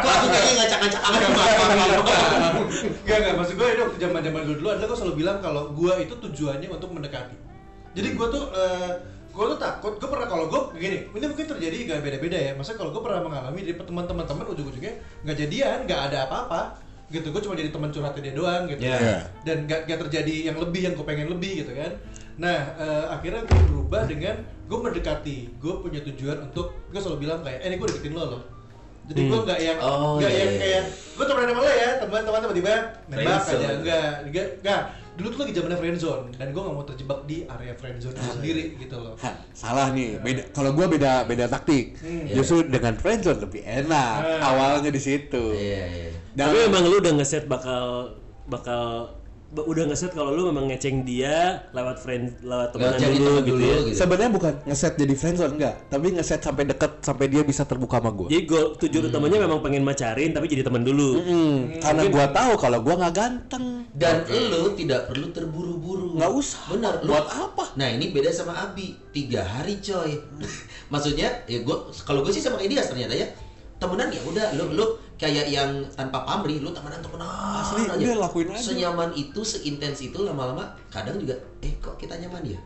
Kok aku kayaknya ngacak-ngacak sama (laughs) Enggak enggak maksud gue itu waktu zaman zaman gue dulu adalah gue selalu bilang kalau gue itu tujuannya untuk mendekati. Jadi gue tuh eh, gue tuh takut gue pernah kalau gue gini ini mungkin terjadi gak beda-beda ya. Maksudnya kalau gue pernah mengalami dari teman-teman teman ujung-ujungnya nggak jadian nggak ada apa-apa gitu gue cuma jadi teman curhatnya dia doang gitu Iya. dan gak, gak terjadi yang lebih yang gue pengen lebih gitu kan nah eh, akhirnya gue berubah dengan gue mendekati gue punya tujuan untuk gue selalu bilang kayak eh ini gue deketin lo loh jadi gue nggak yang Oh, nggak iya, yang iya. kayak gue temenan sama lo ya teman-teman tiba-tiba nembak Friendzone. aja enggak enggak enggak dulu tuh lagi zamannya friendzone dan gue nggak mau terjebak di area friendzone itu sendiri gitu loh Hah, salah nih. Beda kalau gua beda beda taktik. Hmm. Justru dengan friendzone lebih enak. Hmm. Awalnya di situ. Iya iya. Dan Tapi emang lu udah ngeset bakal bakal ba- udah ngeset kalau lu memang ngeceng dia lewat friend lewat temenan jadi dulu teman gitu dulu ya. gitu. sebenarnya bukan ngeset jadi friendzone enggak, tapi ngeset sampai deket sampai dia bisa terbuka sama gua. Jadi goal tujuan utamanya memang pengen macarin tapi jadi teman dulu. Hmm, karena gua tahu kalau gua nggak ganteng. Dan lu tidak perlu terburu-buru. Nggak usah. Benar. Lu, Buat apa? Nah ini beda sama Abi. Tiga hari coy. (laughs) Maksudnya ya gua kalau gue sih sama kayak dia ternyata ya temenan ya udah lu lu kayak yang tanpa pamrih lu temenan temenan Asli, udah lakuin aja. senyaman itu seintens itu lama-lama kadang juga eh kok kita nyaman ya?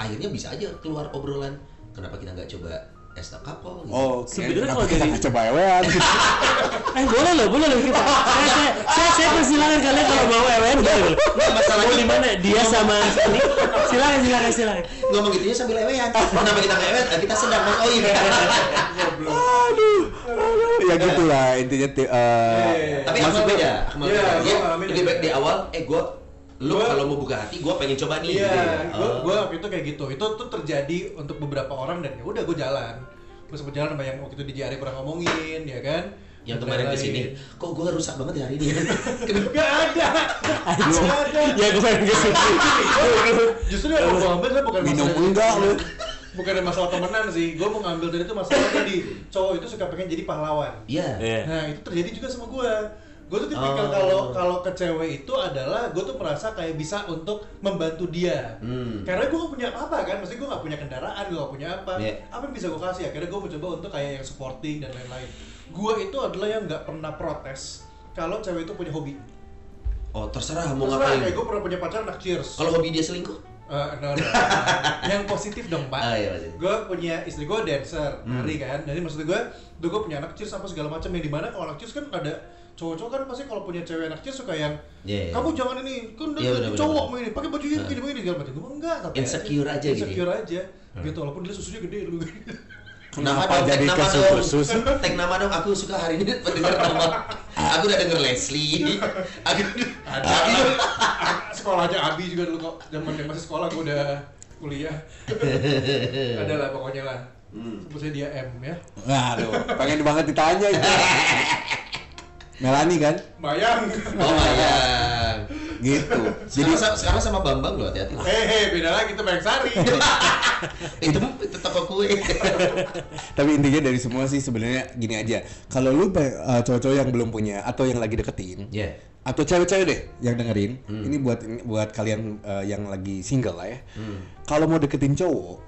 Akhirnya bisa aja keluar obrolan kenapa kita nggak coba as a couple gitu. Oh, Sebenarnya kenapa kalau kita dari- nggak coba ewean? (laughs) Eh boleh loh, boleh loh kita. Saya, saya, saya, saya persilakan kalian kalau mau EWN boleh loh. masalahnya- Mau di mana? Dia sama ini. Silakan, silakan, silakan. ngomong gitunya sambil lewean kenapa kita lewean Eh, kita sedang mas oh iya aduh, ya gitulah intinya. ti- eh, Iya. tapi Akmal beda Akmal beda gua dia ngalamin lebih baik di awal eh gue lu Gua- kalau mau buka hati gue pengen coba nih Iya, gitu ya. gua, Oh. gua waktu itu kayak gitu. Itu tuh terjadi untuk beberapa orang dan ya udah gue jalan. Gue sempet jalan sama yang waktu itu di JRE pernah ngomongin, ya kan? yang kemarin ke sini kok gue rusak banget ya hari ini (laughs) Gak ada. Gak ada. Ya kemarin ke sini. Justru yang gue ambil adalah bukan Minum enggak lu? Bukan masalah temenan sih. Gue mau ngambil dari itu masalah tadi cowok itu suka pengen jadi pahlawan. iya Iya. Nah itu terjadi juga sama gue. Gue tuh tipikal Oh. kalau kalau ke cewek itu adalah gue tuh merasa kayak bisa untuk membantu dia. Hmm. Karena gue gak punya apa kan, maksudnya gue gak punya kendaraan, gue gak punya apa. Iya. Apa yang bisa gue kasih? Akhirnya gue mencoba untuk kayak yang supporting dan lain-lain. Gue itu adalah yang gak pernah protes kalau cewek itu punya hobi. oh terserah mau Terserah, ngapain kayak gue pernah punya pacar anak cheers. kalau hobi dia selingkuh Eh, no, no. (laughs) yang positif dong pak. Ah, iya. Gue punya istri gue dancer, Hmm. nari kan. Jadi maksud gue, tuh gue punya anak cheers apa segala macam yang di mana kalau anak cheers kan ada cowok-cowok kan pasti kalau punya cewek anak cheers suka yang Iya, iya. kamu jangan ini kan udah Iya, bener, bener, cowok bener. mau ini pakai baju ini Nah. begini begini segala macam gue enggak santai Insecure aja gitu ya? insecure aja gitu walaupun dia susunya gede dulu Kenapa Nama jadi nama dong. susu? Tag nama dong, aku suka hari ini (laughs) pendengar nama. Aku udah denger Leslie. Aku Abi sekolahnya Abi juga dulu kok zaman dia masih sekolah gue udah kuliah (laughs) ada lah pokoknya lah Hmm. sebut saja dia M ya Aduh, pengen banget ditanya itu. (laughs) Melani kan? bayang Oh bayang. Gitu. Jadi Jadi sekarang sama Bambang loh hati-hati. hehe beda lagi (laughs) itu Bayang Sari itu tetap kue. (laughs) tapi intinya dari semua sih sebenarnya gini aja. Kalau lu uh, cowok-cowok yang belum punya atau yang lagi deketin, Ya. atau cewek-cewek deh yang dengerin, ini buat ini buat kalian uh, yang lagi single lah ya. Kalau mau deketin cowok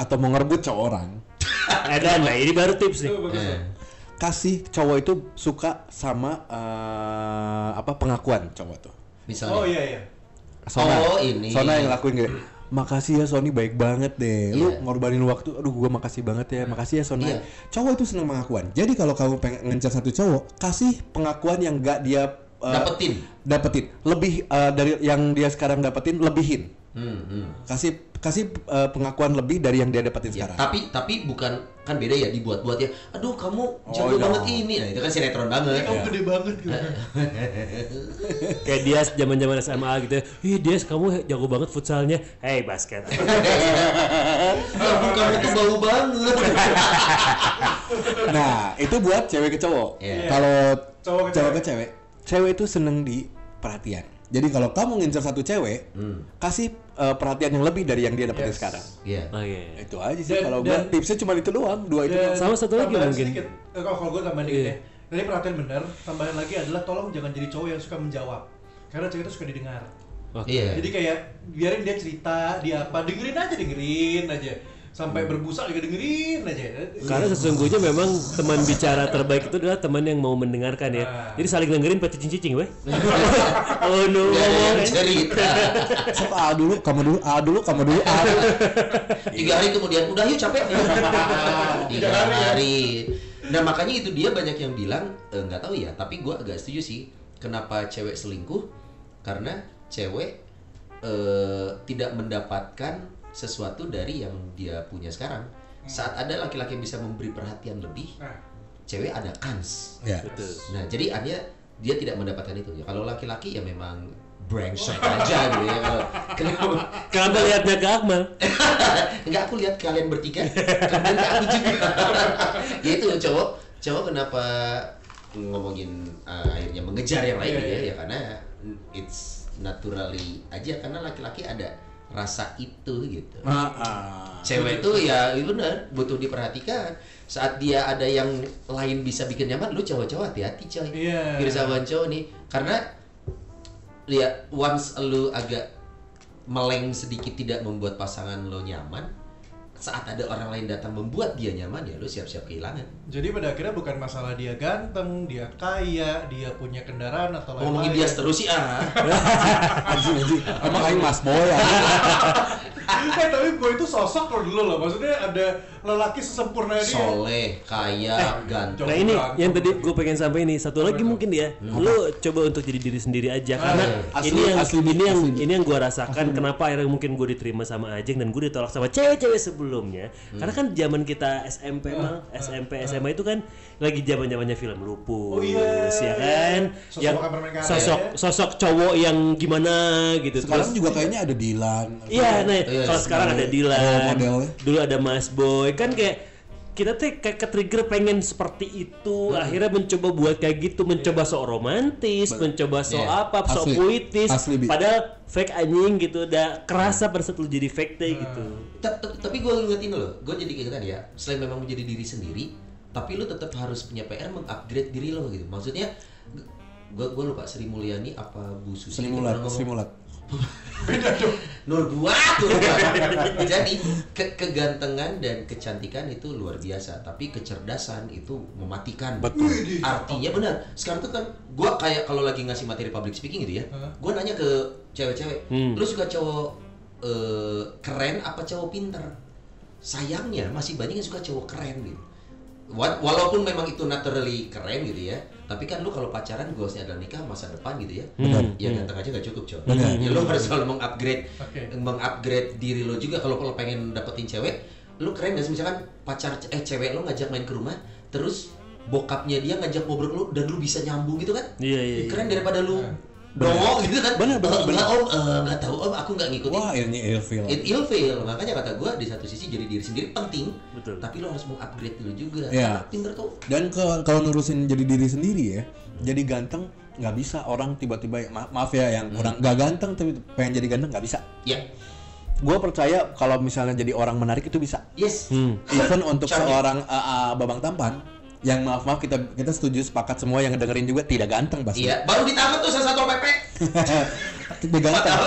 atau mau ngerebut cowok orang, (laughs) Ada nah ini baru tips nih. itu bagus Eh. Kasih cowok itu suka sama uh, apa pengakuan cowok tuh. Misalnya. oh iya iya Sona, Oh, ini. Sona yang lakuin kayak makasih ya Sony baik banget deh lu Iya. ngorbanin waktu aduh gua makasih banget ya makasih ya Sona Iya. cowok itu senang pengakuan jadi kalau kamu pengen ngencar satu cowok kasih pengakuan yang gak dia uh, Dapetin. dapetin lebih uh, dari yang dia sekarang dapetin lebihin Hmm, hmm. kasih kasih uh, pengakuan lebih dari yang dia dapetin Ya, sekarang tapi tapi bukan kan beda ya dibuat-buat ya. Aduh kamu jago iya. banget ini. Nah, itu kan sinetron banget. kamu gede banget gitu (laughs) Kayak dia zaman zaman SMA gitu. Ih dia kamu jago banget futsalnya. Hey basket. (laughs) Kamu kamu tuh bau banget. (laughs) nah itu buat cewek ke cowok Iya. kalau Cowok ke cowok cewek. ke cewek cewek itu seneng di perhatian jadi kalau kamu ngincer satu cewek Hmm. kasih uh, perhatian yang lebih dari yang dia dapetin Yes. sekarang Iya. Oke. itu aja sih Dan- kalau gua dan- tipsnya cuma itu doang dua itu Dan. Sama satu lagi mungkin. sedikit. Eh, kalau kalau gue tambahan dikit Iya. ya dari perhatian benar tambahan lagi adalah tolong jangan jadi cowok yang suka menjawab karena cewek itu suka didengar Oke. Iya. jadi kayak biarin dia cerita dia apa dengerin aja dengerin aja sampai berbusa juga dengerin aja Karena sesungguhnya memang teman bicara terbaik itu adalah teman yang mau mendengarkan ya. Nah. Jadi saling dengerin pakai cicing-cicing, weh. (laughs) oh no. Cerita. (laughs) Sok A dulu, kamu dulu, A dulu, kamu dulu, A dulu. (laughs) Tiga hari kemudian udah yuk capek. Tiga hari. Nah makanya itu dia banyak yang bilang eh, nggak tahu ya. Tapi gua agak setuju sih. Kenapa cewek selingkuh? Karena cewek eh, tidak mendapatkan sesuatu dari yang dia punya sekarang. Saat ada laki-laki yang bisa memberi perhatian lebih, nah cewek ada kans. Ya. Betul. Nah, jadi artinya dia tidak mendapatkan itu. Ya, kalau laki-laki ya memang brengsek aja gitu ya. Kalau kenapa? (laughs) Kenapa lihatnya ke Akmal? (laughs) Enggak aku lihat kalian bertiga, kemudian ke aku juga. (laughs) ya itu cowok, cowok kenapa ngomongin uh, akhirnya mengejar yang lain Iya, gitu ya? iya. Ya karena it's naturally aja karena laki-laki ada rasa itu gitu. Ah, ah. Cewek itu ya iya benar butuh diperhatikan. Saat dia ada yang lain bisa bikin nyaman, lu cowok-cowok hati-hati coy. Iya. Pirsawan cowok nih, karena lihat once lu agak meleng sedikit tidak membuat pasangan lo nyaman, saat ada orang lain datang membuat dia nyaman ya lu siap-siap kehilangan. jadi pada akhirnya bukan masalah dia ganteng dia kaya dia punya kendaraan atau lain-lain Ngomongin dia terus sih ah. (laughs) Anjing, anjing. Emang aing mas boy ya. (laughs) (laughs) eh tapi gue itu sosok loh dulu loh. Maksudnya ada lelaki sesempurna dia. soleh kaya ganteng. Nah ini Berantem yang tadi gue pengen sampai ini. Satu lagi mungkin ya, lu coba untuk jadi diri sendiri aja karena Asli- ini yang asli- ini yang asli. ini yang gue rasakan kenapa akhirnya mungkin gue diterima sama Ajeng dan gue ditolak sama cewek-cewek sebelumnya. Karena kan zaman kita SMP mal SMP SMA itu kan lagi zaman zamannya film lupus Oh iya, ya kan? Sosok yang sosok ya. sosok cowok yang gimana gitu Sekarang Terus- juga kayaknya ada Dilan. Iya, nah Iya, kalau iya. sekarang ada Role Dilan, modelnya. dulu ada Mas Boy, kan kayak kita tuh kayak ke trigger pengen seperti itu, akhirnya mencoba buat kayak gitu, mencoba sok romantis, mencoba sok Iya. apa, sok Asli. puitis, Asli, padahal fake anjing gitu, udah kerasa pada lu jadi fake deh gitu. Ta- tapi gue ingetin loh, gue jadi kayak tadi ya, selain memang menjadi diri sendiri, tapi lu tetap harus punya PR mengupgrade diri lo gitu. Maksudnya, gue gue lupa Sri Mulyani apa Bu Susi Sri Mulat, Sri Mulat. Nur buat Pak. (laughs) Jadi ke- kegantengan dan kecantikan itu luar biasa, tapi kecerdasan itu mematikan. Betul. Artinya benar. Sekarang tuh kan gua kayak kalau lagi ngasih materi public speaking gitu ya. Gua nanya ke cewek-cewek, Hmm. lu suka cowok eh, keren apa cowok pinter? Sayangnya masih banyak yang suka cowok keren gitu. Wa- Walaupun memang itu naturally keren gitu ya, tapi kan lu kalau pacaran goalsnya adalah nikah masa depan gitu ya. Benar. Ya ganteng aja gak cukup cowok. Benar. Ya lu harus selalu mengupgrade, Oke. mengupgrade diri lo juga. Kalau kalau pengen dapetin cewek, lu keren gak sih misalkan pacar eh cewek lo ngajak main ke rumah, terus bokapnya dia ngajak ngobrol lu dan lu bisa nyambung gitu kan? Iya, iya, Ih, iya. Keren daripada lu dongok gitu kan? Benar, benar, Eh, benar. Enggak om, eh, nggak tahu om, aku nggak ngikutin. Wah, ini ilfil. It ilfeel, makanya kata gue di satu sisi jadi diri sendiri penting, Betul. tapi lo harus mengupgrade dulu juga. Iya. Karena Pinter tuh. Dan ke- kalau nurusin jadi diri sendiri ya, jadi ganteng nggak bisa orang tiba-tiba ma- maaf ya yang kurang nggak ganteng tapi pengen jadi ganteng nggak bisa. Ya, Gue percaya kalau misalnya jadi orang menarik itu bisa. yes. Hmm. Even untuk seorang uh, uh, babang tampan yang maaf maaf kita kita setuju sepakat semua yang dengerin juga tidak ganteng pasti. Iya, baru ditangkap tuh salah satu PP. (laughs) tidak ganteng.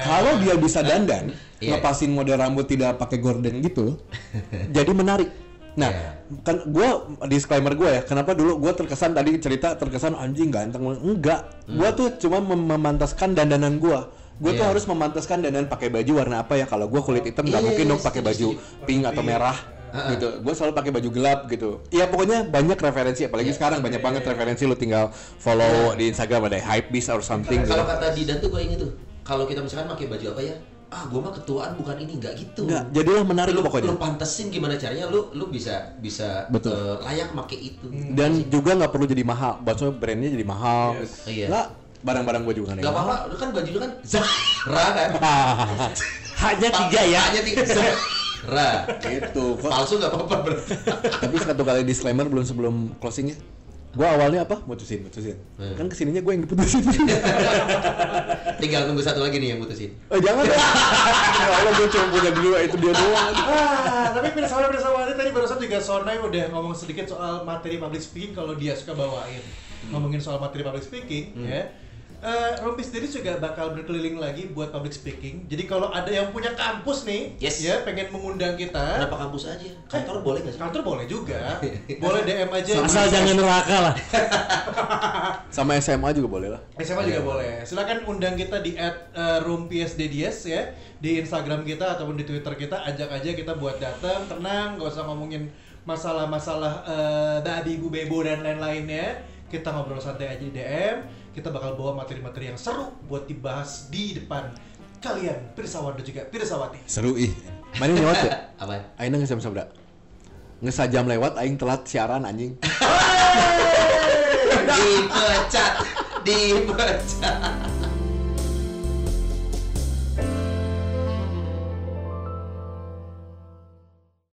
Kalau dia bisa dandan, Iya. ngepasin model rambut tidak pakai gorden gitu, (laughs) jadi menarik. Nah, Iya. kan gue disclaimer gue ya, kenapa dulu gue terkesan tadi cerita terkesan anjing ganteng, enggak, gue tuh cuma mem- memantaskan dandanan gue. Gue tuh Hmm. Iya. harus memantaskan dandan pakai baju warna apa ya? Kalau gue kulit hitam nggak Iya, mungkin iya, dong pakai baju pink atau merah gitu. Gue selalu pakai baju gelap gitu. Ya pokoknya banyak referensi, apalagi Iya. sekarang banyak banget referensi. Lu tinggal follow di Instagram ada hypebeast or something. Kalau gitu. kata Didan tuh gue inget tuh, kalau kita misalkan pakai baju apa ya, ah gue mah ketuaan bukan ini nggak gitu. Enggak, jadilah menarik lu, pokoknya. lu pantesin gimana caranya lu lu bisa bisa Betul. eh, layak make itu. dan juga nggak perlu jadi mahal maksudnya brandnya jadi mahal Yes. Iya. nggak barang-barang gue juga nggak ada Gak yang apa-apa, lu kan baju lu kan (laughs) Zara kan. (laughs) Hanya tiga ya. Hanya tiga Zara. itu kok Palsu gak apa-apa bro. tapi satu kali disclaimer belum sebelum closingnya gue awalnya apa mutusin mutusin Hmm. kan ke sininya gue yang diputusin (laughs) Tinggal tunggu satu lagi nih yang mutusin. eh jangan deh ya Allah gue cuma punya dua itu dia doang Ah, tapi pirsawan pirsawan tadi barusan juga Sonai udah ngomong sedikit soal materi public speaking kalau dia suka bawain. Ngomongin soal materi public speaking ya. Eh, Rompi sendiri juga bakal berkeliling lagi buat public speaking. Jadi kalau ada yang punya kampus nih, Yes. ya pengen mengundang kita, Kenapa kampus aja? Kantor boleh gak sih? kantor boleh juga. (laughs) boleh DM aja. Asal jangan neraka lah. (laughs) sama SMA juga boleh lah SMA juga boleh. Silakan undang kita di @rumpiesdds ya di Instagram kita ataupun di Twitter kita. Ajak aja kita buat datang, tenang, nggak usah ngomongin masalah-masalah eh, babi, ibu, bebo dan lain-lainnya. Kita ngobrol santai aja di DM. Kita bakal bawa materi-materi yang seru buat dibahas di depan kalian, Pirsawan dan juga Pirsawati. seru ih mana lewat ya (laughs) Apa? Aina nggak sama sabda ngesajam lewat aing telat siaran anjing (laughs) Dipecat. Dipecat.